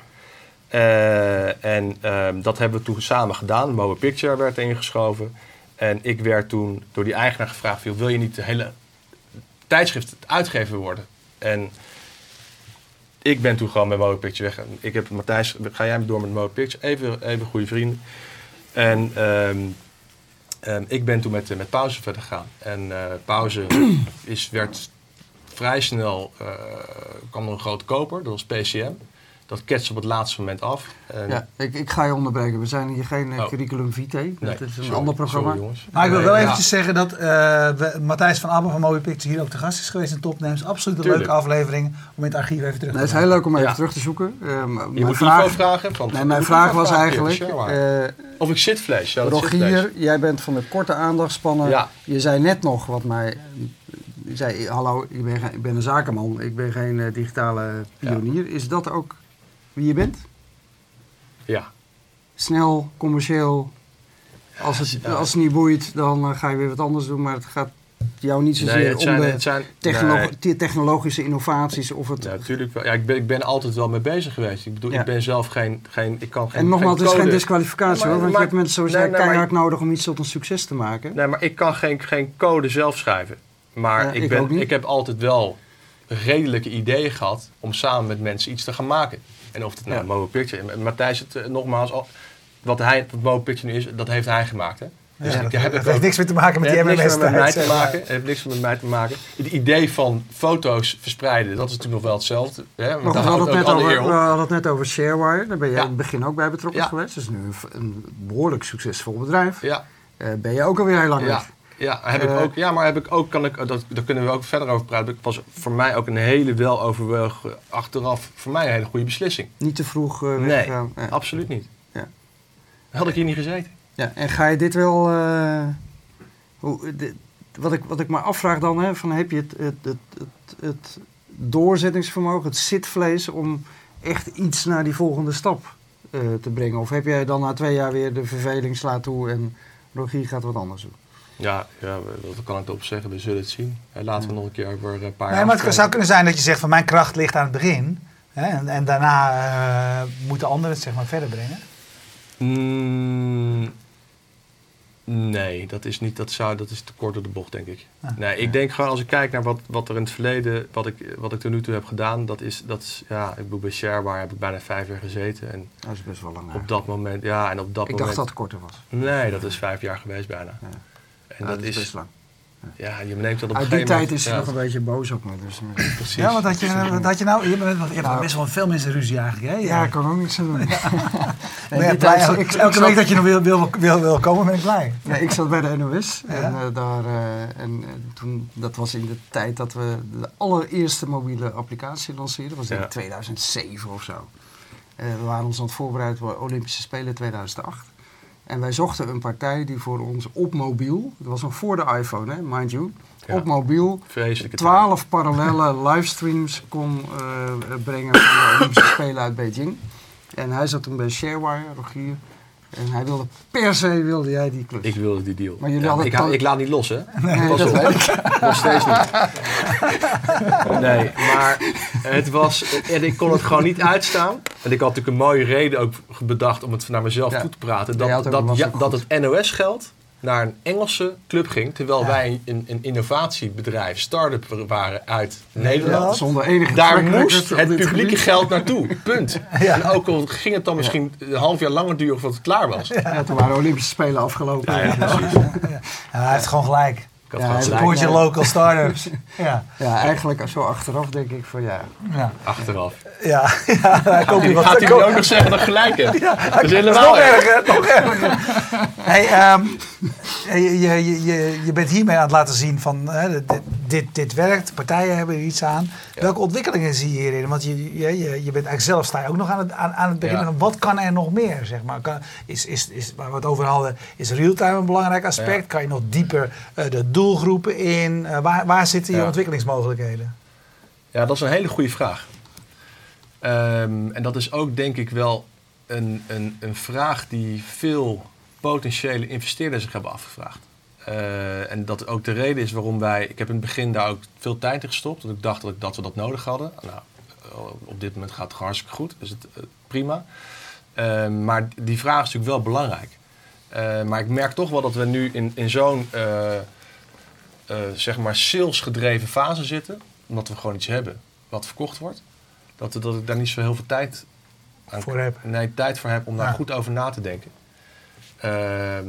[SPEAKER 3] Eh, en ehm, dat hebben we toen samen gedaan. Moe Picture werd ingeschoven. En ik werd toen door die eigenaar gevraagd: wil je niet de hele tijdschrift uitgever worden? En ik ben toen gewoon met Moe Picture weg. Ik heb Matthijs, ga jij door met Moe Picture? Even, even goede vrienden. En ehm, Ehm, ik ben toen met, eh, met pauze verder gegaan. En eh, pauze is, werd vrij snel, eh, kwam er een grote koper, dat was PCM. Dat ketst op het laatste moment af. En-
[SPEAKER 1] Ja, ik, ik ga je onderbreken. We zijn hier geen eh,
[SPEAKER 3] Oh.
[SPEAKER 1] curriculum vitae.
[SPEAKER 3] Nee,
[SPEAKER 1] dat is een
[SPEAKER 3] sorry,
[SPEAKER 1] ander programma.
[SPEAKER 3] sorry.
[SPEAKER 2] Maar ik wil
[SPEAKER 3] Nee,
[SPEAKER 2] wel
[SPEAKER 3] ja.
[SPEAKER 2] eventjes zeggen dat eh, we- Matthijs van Abbe van Movie Pictures hier ook te gast is geweest in Topnames. Absoluut een
[SPEAKER 3] Tuurlijk.
[SPEAKER 2] leuke aflevering om in het archief even terug
[SPEAKER 1] Nee,
[SPEAKER 2] te
[SPEAKER 1] het is heel leuk om even
[SPEAKER 3] Ja.
[SPEAKER 1] terug te zoeken. M-
[SPEAKER 3] Je
[SPEAKER 1] mijn
[SPEAKER 3] moet
[SPEAKER 1] vraag,
[SPEAKER 3] vragen. Van,
[SPEAKER 1] nee, mijn vraag was
[SPEAKER 3] vragen,
[SPEAKER 1] eigenlijk... Eh,
[SPEAKER 3] of ik zitvlees. Ja, dat
[SPEAKER 1] Rogier, jij bent van de korte aandachtspannen.
[SPEAKER 3] Ja.
[SPEAKER 1] Je zei net nog wat mij... Je zei, hallo, ik ben, ik ben een zakenman. Ik ben geen digitale pionier. Is dat ook wie je bent?
[SPEAKER 3] Ja.
[SPEAKER 1] Snel, commercieel. Als het,
[SPEAKER 3] Ja.
[SPEAKER 1] als het niet boeit, dan eh, ga je weer wat anders doen. Maar het gaat jou niet zozeer
[SPEAKER 3] Nee, het zijn...
[SPEAKER 1] om de
[SPEAKER 3] Het zijn
[SPEAKER 1] technolo-
[SPEAKER 3] nee.
[SPEAKER 1] te- technologische innovaties of het...
[SPEAKER 3] Ja, natuurlijk wel. Ja, ik ben, ik ben altijd wel mee bezig geweest. Ik bedoel,
[SPEAKER 1] Ja.
[SPEAKER 3] ik ben zelf geen, geen ik kan geen
[SPEAKER 1] en nogmaals, het is geen disqualificatie hoor. Want
[SPEAKER 3] maar-
[SPEAKER 1] je hebt mensen zoals
[SPEAKER 3] nee,
[SPEAKER 1] jij keihard nodig om iets tot een succes te maken.
[SPEAKER 3] Nee, maar ik kan geen, geen code zelf schrijven. Maar
[SPEAKER 1] Ja,
[SPEAKER 3] ik, ben, ik heb altijd wel redelijke ideeën gehad om samen met mensen iets te gaan maken. En of het nou
[SPEAKER 1] Ja.
[SPEAKER 3] Picture... En Matthijs, het, eh, nogmaals, al- wat, hij, wat Mobo Picture nu is, dat heeft hij gemaakt. Hè? Dus
[SPEAKER 2] Ja, dat
[SPEAKER 3] heb
[SPEAKER 2] dat
[SPEAKER 3] ik
[SPEAKER 2] heeft
[SPEAKER 3] ook-
[SPEAKER 2] niks meer te maken met die
[SPEAKER 3] niks
[SPEAKER 2] MMS
[SPEAKER 3] meer met mij te maken. Het heeft niks meer met mij te maken. Het idee van foto's verspreiden, dat is natuurlijk nog wel hetzelfde. Hè? Want
[SPEAKER 1] we, hadden het net over, we
[SPEAKER 3] op.
[SPEAKER 1] hadden het net over Sharewire. Daar ben jij
[SPEAKER 3] Ja.
[SPEAKER 1] in het begin ook bij betrokken
[SPEAKER 3] Ja.
[SPEAKER 1] geweest. Dat is nu een, een behoorlijk succesvol bedrijf.
[SPEAKER 3] Ja,
[SPEAKER 1] Eh, ben je ook alweer heel lang
[SPEAKER 3] ja.
[SPEAKER 1] weg.
[SPEAKER 3] Ja, heb ik
[SPEAKER 1] Eh,
[SPEAKER 3] ook, ja, maar heb ik ook, kan ik, dat, daar kunnen we ook verder over praten. Het was voor mij ook een hele wel overwogen, achteraf, voor mij een hele goede beslissing.
[SPEAKER 1] Niet te vroeg eh
[SPEAKER 3] Nee.
[SPEAKER 1] Ja.
[SPEAKER 3] absoluut niet.
[SPEAKER 1] Ja.
[SPEAKER 3] Had ik hier niet gezeten.
[SPEAKER 1] Ja, en ga je dit wel... eh, hoe, dit- wat, ik, wat ik me afvraag dan, hè, van heb je het, het, het, het, het doorzettingsvermogen, het zitvlees om echt iets naar die volgende stap te brengen? Of heb jij dan na twee jaar weer de verveling slaat toe en Rogier gaat wat anders doen?
[SPEAKER 3] Ja, ja, wat kan ik erop zeggen? We zullen het zien. Laten we nog een keer over een paar jaar
[SPEAKER 2] Nee, maar het zou kunnen zijn dat je zegt van mijn kracht ligt aan het begin. Hè, en, en daarna eh, moeten anderen het zeg maar verder brengen.
[SPEAKER 3] Mm, nee, dat is, niet, dat, zou, dat is te kort door de bocht, denk ik.
[SPEAKER 2] Ah,
[SPEAKER 3] nee, ik denk gewoon als ik kijk naar wat, wat er in het verleden, wat ik, wat ik tot nu toe heb gedaan, dat is, dat is ja, ik bedoel, bij Shareware heb ik bijna vijf jaar gezeten. En
[SPEAKER 1] Dat is best wel lang.
[SPEAKER 3] op dat moment, ja, en op dat
[SPEAKER 1] ik
[SPEAKER 3] moment.
[SPEAKER 1] dacht dat het korter was.
[SPEAKER 3] Nee, dat is vijf jaar geweest bijna.
[SPEAKER 1] Ja.
[SPEAKER 3] En
[SPEAKER 1] Ja,
[SPEAKER 3] dat is,
[SPEAKER 1] best lang.
[SPEAKER 3] ja, je neemt dat op een
[SPEAKER 1] Uit die
[SPEAKER 3] gegeven
[SPEAKER 1] tijd
[SPEAKER 3] moment.
[SPEAKER 1] is hij
[SPEAKER 3] ja,
[SPEAKER 1] nog een beetje boos op me. Dus, eh,
[SPEAKER 3] Precies.
[SPEAKER 2] Ja, wat had je, wat had je nou? Je, bent, je hebt
[SPEAKER 1] Nou.
[SPEAKER 2] best wel veel mensen ruzie eigenlijk. Hè?
[SPEAKER 1] ja, ik kan ook niks aan doen. Die
[SPEAKER 2] elke week dat je nog wil, wil, wil, wil komen, ben ik blij.
[SPEAKER 1] Nee, ik zat bij de NOS en, eh, daar, eh, en toen, dat was in de tijd dat we de allereerste mobiele applicatie lanceerden. Dat was in
[SPEAKER 3] Ja.
[SPEAKER 1] 2007 of zo. Eh, we waren ons aan het voorbereiden voor de Olympische Spelen 2008. En wij zochten een partij die voor ons op mobiel, dat was nog voor de iPhone, hè, mind you,
[SPEAKER 3] Ja.
[SPEAKER 1] op mobiel
[SPEAKER 3] Vreselijke
[SPEAKER 1] 12 parallele livestreams kon eh, brengen van de Olympische Spelen uit Beijing. En hij zat toen bij Sharewire, Rogier. En hij wilde per se wilde jij die klus.
[SPEAKER 3] Ik wilde die deal.
[SPEAKER 1] Maar jullie
[SPEAKER 3] Ja,
[SPEAKER 1] hadden
[SPEAKER 3] ik, ik laat niet los, hè?
[SPEAKER 1] Nee,
[SPEAKER 3] Pas
[SPEAKER 1] dat
[SPEAKER 3] op.
[SPEAKER 1] weet ik.
[SPEAKER 3] Nog steeds niet. Nee, maar het was... En ik kon het gewoon niet uitstaan. En ik had natuurlijk een mooie reden ook bedacht om het naar mezelf
[SPEAKER 1] Ja.
[SPEAKER 3] toe te praten. Dat, dat, ja, dat het NOS-geld naar een Engelse club ging. Terwijl
[SPEAKER 2] Ja.
[SPEAKER 3] wij een, een innovatiebedrijf, start-up waren uit Nederland.
[SPEAKER 1] Zonder enige
[SPEAKER 3] Daar moest het publieke
[SPEAKER 1] gebied.
[SPEAKER 3] geld naartoe. Punt.
[SPEAKER 2] Ja.
[SPEAKER 3] En ook al ging het dan misschien een half jaar langer duren voordat het klaar was. Ja,
[SPEAKER 1] toen waren de Olympische Spelen afgelopen.
[SPEAKER 3] ja, precies.
[SPEAKER 2] Ja, hij heeft gewoon gelijk.
[SPEAKER 3] Ik had
[SPEAKER 1] Ja, hij.
[SPEAKER 2] Support je local startups. Ja,
[SPEAKER 1] Ja, eigenlijk zo achteraf denk ik van ja.
[SPEAKER 2] ja.
[SPEAKER 3] Achteraf.
[SPEAKER 2] Ja, ja, hij koopt je wat.
[SPEAKER 3] Gaat hij ook nog zeggen dat gelijk heb? dat is
[SPEAKER 2] Dat is
[SPEAKER 3] helemaal
[SPEAKER 2] nog
[SPEAKER 3] erg.
[SPEAKER 2] erger, nog erger. Hey, ehm, je, je, je- je, je bent hiermee aan het laten zien van hè, dit, dit, dit werkt, partijen hebben er iets aan. Welke ontwikkelingen zie je hierin? Want je, je, je, je bent eigenlijk zelf sta je ook nog aan het, aan, aan het beginnen.
[SPEAKER 3] Ja.
[SPEAKER 2] Wat kan er nog meer? Zeg maar? kan, is, is, is, waar we het over hadden, is realtime een belangrijk aspect?
[SPEAKER 3] Ja.
[SPEAKER 2] Kan je nog dieper eh, de doelgroepen in? Eh, waar, waar zitten je
[SPEAKER 3] Ja.
[SPEAKER 2] ontwikkelingsmogelijkheden?
[SPEAKER 3] Ja, dat is een hele goede vraag. Ehm, en dat is ook denk ik wel een, een, een vraag die veel potentiële investeerders zich hebben afgevraagd. Eh, en dat ook de reden is waarom wij... Ik heb in het begin daar ook veel tijd in gestopt. Want ik dacht dat, ik, dat we dat nodig hadden. Nou, eh, op dit moment gaat het hartstikke goed. Dus het, prima. Ehm, maar die vraag is natuurlijk wel belangrijk. Maar ik merk toch wel dat we nu in, in zo'n eh, zeg maar salesgedreven fase zitten. Omdat we gewoon iets hebben wat verkocht wordt. Dat, dat ik daar niet zo heel veel tijd, aan,
[SPEAKER 2] Voor heb.
[SPEAKER 3] nee, tijd voor heb om daar
[SPEAKER 2] Ja.
[SPEAKER 3] goed over na te denken. Ehm,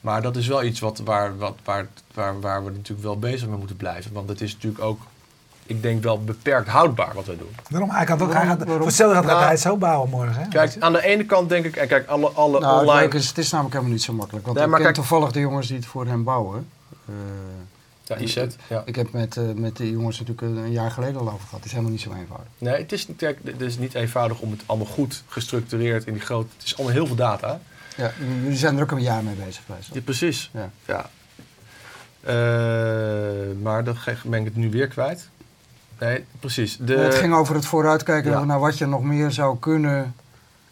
[SPEAKER 3] Maar dat is wel iets wat, waar, wat, waar, waar, waar we natuurlijk wel bezig mee moeten blijven. Want het is natuurlijk ook, ik denk wel beperkt houdbaar wat we doen.
[SPEAKER 2] Waarom? Hij kan het ook, hij gaat,
[SPEAKER 1] waarom?
[SPEAKER 2] voor hetzelfde gaat
[SPEAKER 3] Nou,
[SPEAKER 2] hij het zo bouwen morgen. Hè?
[SPEAKER 3] Kijk, aan de ene kant denk ik, en kijk, alle, alle
[SPEAKER 1] Nou, het,
[SPEAKER 3] online...
[SPEAKER 1] leuke is, het is namelijk helemaal niet zo makkelijk. Want
[SPEAKER 3] Nee,
[SPEAKER 1] ik
[SPEAKER 3] maar
[SPEAKER 1] ken
[SPEAKER 3] kijk-
[SPEAKER 1] toevallig de jongens die het voor hem bouwen. Eh,
[SPEAKER 3] Ja, IZ, ja.
[SPEAKER 1] ik heb met, eh, met de jongens natuurlijk een, een jaar geleden al over gehad. Het is helemaal niet zo eenvoudig.
[SPEAKER 3] Nee, het is, kijk, het is niet eenvoudig om het allemaal goed gestructureerd in die grote... Het is allemaal heel veel data.
[SPEAKER 1] Ja, jullie zijn er ook een jaar mee bezig geweest.
[SPEAKER 3] Ja, precies.
[SPEAKER 1] Ja.
[SPEAKER 3] Ja. Eh, maar dan ben ik het nu weer kwijt. Nee, precies. De,
[SPEAKER 1] het ging over het vooruitkijken
[SPEAKER 3] Ja.
[SPEAKER 1] naar wat je nog meer zou kunnen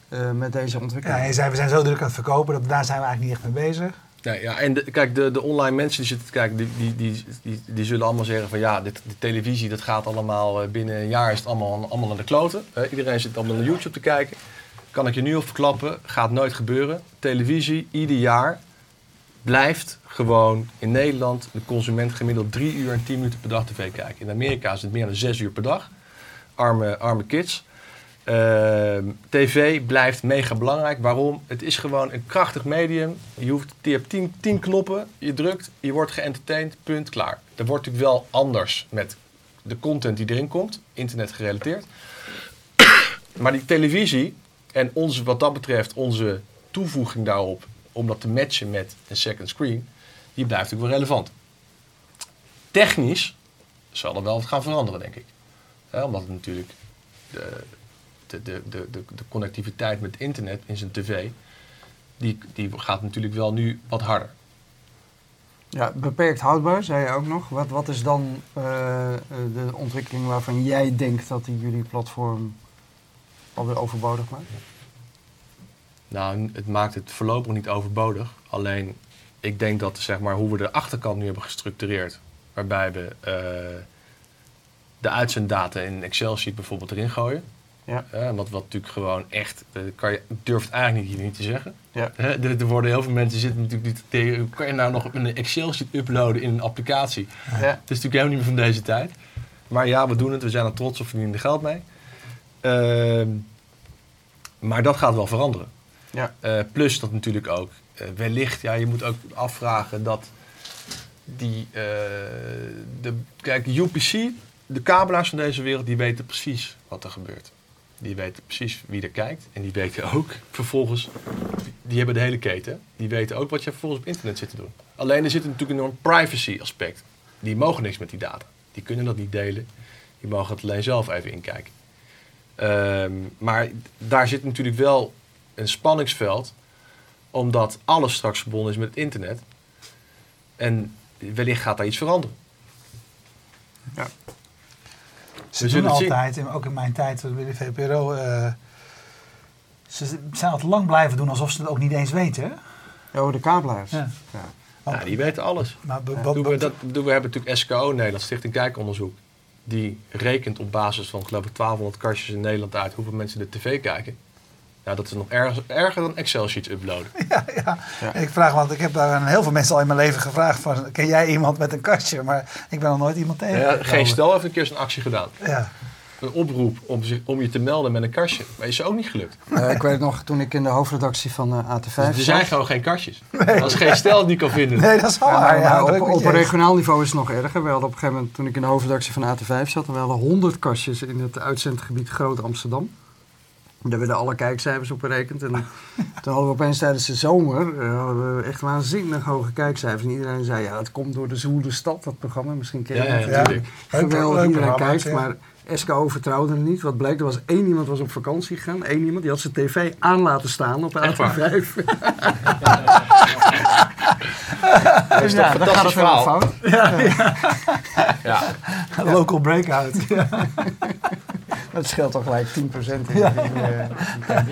[SPEAKER 1] eh, met deze
[SPEAKER 2] Ja,
[SPEAKER 1] ontwikkeling.
[SPEAKER 2] hij zei, we zijn zo druk aan het verkopen, dat, daar zijn we eigenlijk niet echt mee bezig.
[SPEAKER 3] Ja, en kijk, de, de online mensen die zitten te kijken, die, die, die, die, zullen allemaal zeggen van ja, dit, de televisie dat gaat allemaal, eh, binnen een jaar is het allemaal, allemaal naar de kloten. Iedereen zit allemaal naar YouTube te kijken. Kan ik je nu al verklappen, gaat nooit gebeuren. Televisie, ieder jaar, blijft gewoon in Nederland de consument gemiddeld drie uur en tien minuten per dag tv kijken. In Amerika is het meer dan zes uur per dag. Arme, arme kids. Ehm, TV blijft mega belangrijk. Waarom? Het is gewoon een krachtig medium. Je, hoeft, hebt tien, tien knoppen, je drukt, je wordt geëntertained, punt, klaar. Dat wordt natuurlijk wel anders met de content die erin komt, internet gerelateerd. maar die televisie en onze, wat dat betreft onze toevoeging daarop, om dat te matchen met een second screen, die blijft natuurlijk wel relevant. Technisch zal er wel wat gaan veranderen, denk ik. Omdat het natuurlijk de, de, de, de, de, connectiviteit met internet in zijn tv, die, die gaat natuurlijk wel nu wat harder.
[SPEAKER 1] Ja, beperkt houdbaar, zei je ook nog. Wat, wat is dan eh, de ontwikkeling waarvan jij denkt dat die jullie platform alweer overbodig maakt?
[SPEAKER 3] Nou, het maakt het voorlopig niet overbodig. Alleen, ik denk dat zeg maar, hoe we de achterkant nu hebben gestructureerd, waarbij we eh, de uitzenddata in een Excel-sheet bijvoorbeeld erin gooien.
[SPEAKER 1] Ja.
[SPEAKER 3] Wat, wat natuurlijk gewoon echt, eh, kan je, ik durf het eigenlijk niet, hier niet te zeggen.
[SPEAKER 1] Ja.
[SPEAKER 3] Hè, er, er worden heel veel mensen zitten natuurlijk niet tegen, kan je nou nog een Excel-sheet uploaden in een applicatie?
[SPEAKER 1] Ja.
[SPEAKER 3] Het is natuurlijk helemaal niet meer van deze tijd. Maar ja, we doen het, we zijn er trots op, verdienen er geld mee. Ehm, maar dat gaat wel veranderen.
[SPEAKER 1] Ja.
[SPEAKER 3] Eh, plus dat natuurlijk ook eh, wellicht, ja, je moet ook afvragen dat die, de, kijk, UPC, de kabelaars van deze wereld, die weten precies wat er gebeurt. Die weten precies wie er kijkt en die weten ook vervolgens, die hebben de hele keten, die weten ook wat je vervolgens op internet zit te doen. Alleen er zit natuurlijk een enorm privacy aspect. Die mogen niks met die data. Die kunnen dat niet delen. Die mogen het alleen zelf even inkijken. Ehm, maar daar zit natuurlijk wel een spanningsveld, omdat alles straks verbonden is met het internet. En wellicht gaat daar iets veranderen.
[SPEAKER 2] Ze
[SPEAKER 3] We
[SPEAKER 2] doen
[SPEAKER 3] zien.
[SPEAKER 2] altijd, en ook in mijn tijd bij de VPRO, eh, ze zijn altijd lang blijven doen alsof ze het ook niet eens weten. Hè?
[SPEAKER 1] Ja, oh, de kabelaars.
[SPEAKER 2] Ja.
[SPEAKER 1] Ja.
[SPEAKER 3] Ja, die weten alles.
[SPEAKER 2] Maar
[SPEAKER 3] Doen we, dat, doen we hebben natuurlijk SKO Nederland, Stichting Kijkonderzoek. Die rekent op basis van geloof ik 1200 kastjes in Nederland uit hoeveel mensen de tv kijken. Ja, dat is nog erger, erger dan Excel-sheets uploaden.
[SPEAKER 2] ja, ja.
[SPEAKER 1] Ja.
[SPEAKER 2] Ik vraag, want ik heb daar aan heel veel mensen al in mijn leven gevraagd van, ken jij iemand met een kastje? Maar ik ben nog nooit iemand tegen.
[SPEAKER 3] Ja, geen stel heeft een keer zo'n actie gedaan.
[SPEAKER 2] Ja.
[SPEAKER 3] Een oproep om, zich, om je te melden met een kastje. Maar is ook niet gelukt.
[SPEAKER 1] Eh, ik weet nog, toen ik in de hoofdredactie van eh, AT5
[SPEAKER 3] Dus er zijn gewoon geen kastjes. Als geen stel het niet kan vinden.
[SPEAKER 2] Nee, dat is wel
[SPEAKER 1] Ja,
[SPEAKER 2] waar.
[SPEAKER 1] maar
[SPEAKER 2] Ja,
[SPEAKER 1] op, een regionaal niveau is het nog erger. We hadden op een gegeven moment, toen ik in de hoofdredactie van AT5 zat, we hadden 100 kastjes in het uitzendgebied Groot Amsterdam. Daar werden alle kijkcijfers op berekend. En toen hadden we opeens tijdens de zomer eh, hadden we echt waanzinnig hoge kijkcijfers. En iedereen zei, ja, dat komt door de Zwoele Stad, dat programma. Misschien ken je
[SPEAKER 3] Ja, ja,
[SPEAKER 1] dat.
[SPEAKER 3] ja, natuurlijk.
[SPEAKER 1] Geweldig, iedereen kijkt.
[SPEAKER 2] ja.
[SPEAKER 1] Maar SKO vertrouwde het niet. Wat bleek, er was één iemand was op vakantie gegaan. Eén iemand, die had zijn tv aan laten staan op
[SPEAKER 3] Echt waar?
[SPEAKER 1] AT5.
[SPEAKER 3] Dat is toch een fantastisch verhaal.
[SPEAKER 1] fout.
[SPEAKER 3] Ja.
[SPEAKER 2] Local breakout.
[SPEAKER 1] Dat scheelt toch gelijk 10% in
[SPEAKER 2] Ja.
[SPEAKER 1] eh,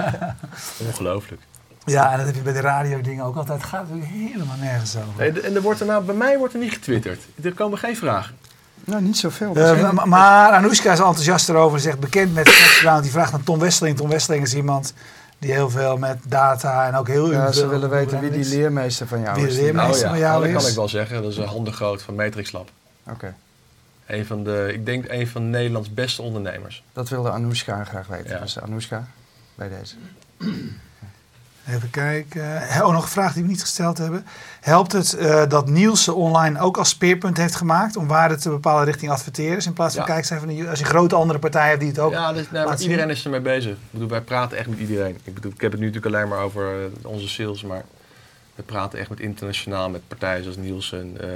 [SPEAKER 3] Ongelooflijk.
[SPEAKER 2] Ja, en dat heb je bij de radio dingen ook altijd. Het gaat natuurlijk helemaal nergens over.
[SPEAKER 3] Nee, en er wordt er nou, bij mij wordt er niet getwitterd. Er komen geen vragen.
[SPEAKER 1] Nou, niet zoveel.
[SPEAKER 2] Ma- maar Anoushka is enthousiast erover. Zegt bekend met. Die vraagt aan Tom Westeling. Tom Westeling is iemand die heel veel met data en ook heel
[SPEAKER 1] ja, ze
[SPEAKER 2] veel
[SPEAKER 1] willen weten wie die leermeester van jou
[SPEAKER 2] Wie
[SPEAKER 1] is.
[SPEAKER 2] de leermeester- Meestal van jou
[SPEAKER 3] Nou, dat kan ik wel zeggen. Dat is een handen groot van Matrix Lab.
[SPEAKER 1] Oké,
[SPEAKER 3] Een van de, ik denk een van Nederlands beste ondernemers.
[SPEAKER 1] dat wilde Anoushka graag weten.
[SPEAKER 3] Ja.
[SPEAKER 1] Dus Anoushka, bij deze.
[SPEAKER 2] Even kijken. Oh, nog een vraag die we niet gesteld hebben. Helpt het eh, dat Nielsen online ook als speerpunt heeft gemaakt om waarde te bepalen richting adverteerders in plaats van
[SPEAKER 3] Ja.
[SPEAKER 2] kijkcijfer? Als je grote andere partijen hebt die het ook.
[SPEAKER 3] Ja, dus, nee, maar iedereen is ermee bezig. Ik bedoel, wij praten echt met iedereen. Ik, bedoel, ik heb het nu natuurlijk alleen maar over eh, onze sales, maar we praten echt met internationaal, met partijen zoals Nielsen. eh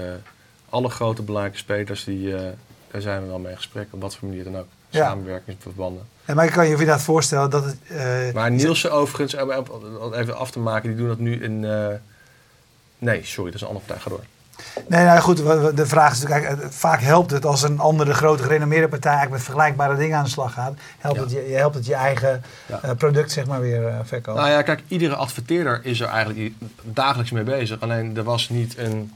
[SPEAKER 3] alle grote belangrijke spelers, die, eh, daar zijn we wel mee in gesprek, op wat voor manier dan ook.
[SPEAKER 2] Ja.
[SPEAKER 3] Samenwerkingsverbanden.
[SPEAKER 2] En maar ik kan je inderdaad voorstellen dat het. eh,
[SPEAKER 3] Maar Nielsen overigens, eh, even af te maken, die doen dat nu in... nee, sorry, dat is een andere partij. Ga door.
[SPEAKER 2] Nee, nou goed, de vraag is natuurlijk, vaak helpt het als een andere grote gerenommeerde partij eigenlijk met vergelijkbare dingen aan de slag gaat. Helpt,
[SPEAKER 3] Ja.
[SPEAKER 2] het, je, helpt het je eigen
[SPEAKER 3] Ja.
[SPEAKER 2] product zeg maar weer verkopen.
[SPEAKER 3] Nou ja, kijk, iedere adverteerder is er eigenlijk dagelijks mee bezig. Alleen er was niet een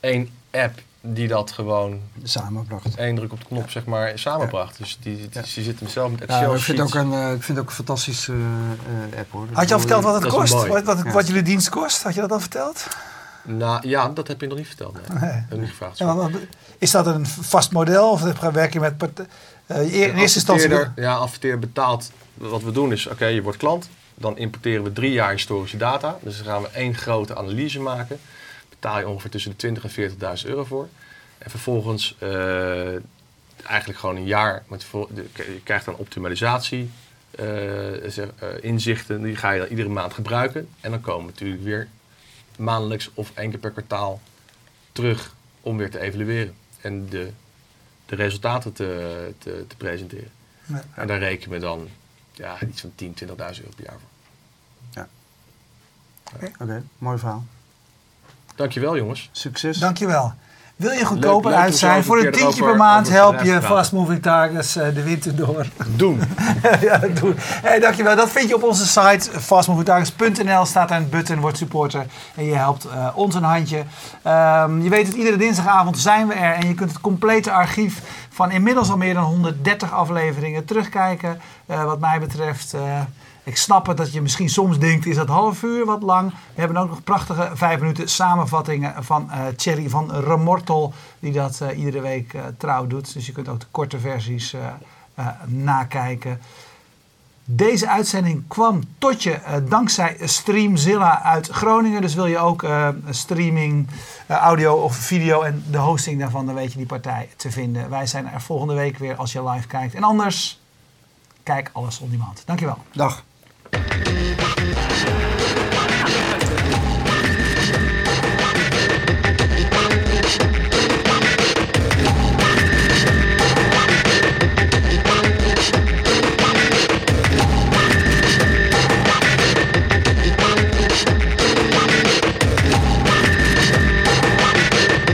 [SPEAKER 3] één app die dat gewoon
[SPEAKER 1] Samenbracht.
[SPEAKER 3] één druk op de knop zeg maar samenbracht. Dus die, die,
[SPEAKER 2] Ja.
[SPEAKER 3] die zitten zelf met
[SPEAKER 1] Ja,
[SPEAKER 3] Excel
[SPEAKER 1] ik vind ook een, eh, ik vind het ook een fantastische eh, eh, app hoor.
[SPEAKER 2] Had je al verteld wat het kost? Wat, wat,
[SPEAKER 1] Ja.
[SPEAKER 2] wat jullie dienst kost? Had je dat al verteld?
[SPEAKER 3] Nou ja, dat heb je nog niet verteld. Nee.
[SPEAKER 2] Nee.
[SPEAKER 3] Heb ik niet gevraagd.
[SPEAKER 2] Ja, maar is dat een vast model of werk je met eh, in eerste instantie?
[SPEAKER 3] Ja, adverteerder betaalt. Wat we doen is, oké, je wordt klant. Dan importeren we drie jaar historische data. Dus dan gaan we één grote analyse maken. Betaal je ongeveer tussen de 20 en 40.000 euro voor. En vervolgens eh, eigenlijk gewoon een jaar. Met, je krijgt dan optimalisatie. eh, zeg, eh, inzichten, die ga je dan iedere maand gebruiken. En dan komen we natuurlijk weer maandelijks of één keer per kwartaal terug om weer te evalueren. En de, de resultaten te, te, te presenteren.
[SPEAKER 2] Ja.
[SPEAKER 3] En daar rekenen we dan ja, iets van 10.000, 20.000 euro per jaar voor.
[SPEAKER 1] Oké, mooi verhaal.
[SPEAKER 3] Dankjewel jongens.
[SPEAKER 1] Succes.
[SPEAKER 2] Dankjewel. Wil je goedkoper uit zijn? Voor een tientje per maand help je. Fast Moving Targets eh, de winter door.
[SPEAKER 3] Doen!
[SPEAKER 2] ja, doen. Hey, dankjewel. Dat vind je op onze site fastmovingtargets.nl. Staat daar een button, word supporter. En je helpt eh, ons een handje. Ehm, je weet het, iedere dinsdagavond zijn we er. En je kunt het complete archief van inmiddels al meer dan 130 afleveringen terugkijken. Eh, wat mij betreft... eh, ik snap het dat je misschien soms denkt, is dat half uur wat lang? We hebben ook nog prachtige vijf minuten samenvattingen van eh Thierry van Remortel, die dat eh, iedere week eh, trouw doet. Dus je kunt ook de korte versies nakijken. Deze uitzending kwam tot je eh, dankzij Streamzilla uit Groningen. Dus wil je ook streaming, audio of video en de hosting daarvan, dan weet je die partij te vinden. Wij zijn er volgende week weer als je live kijkt. En anders, kijk alles on demand. Dankjewel.
[SPEAKER 1] Dag. Música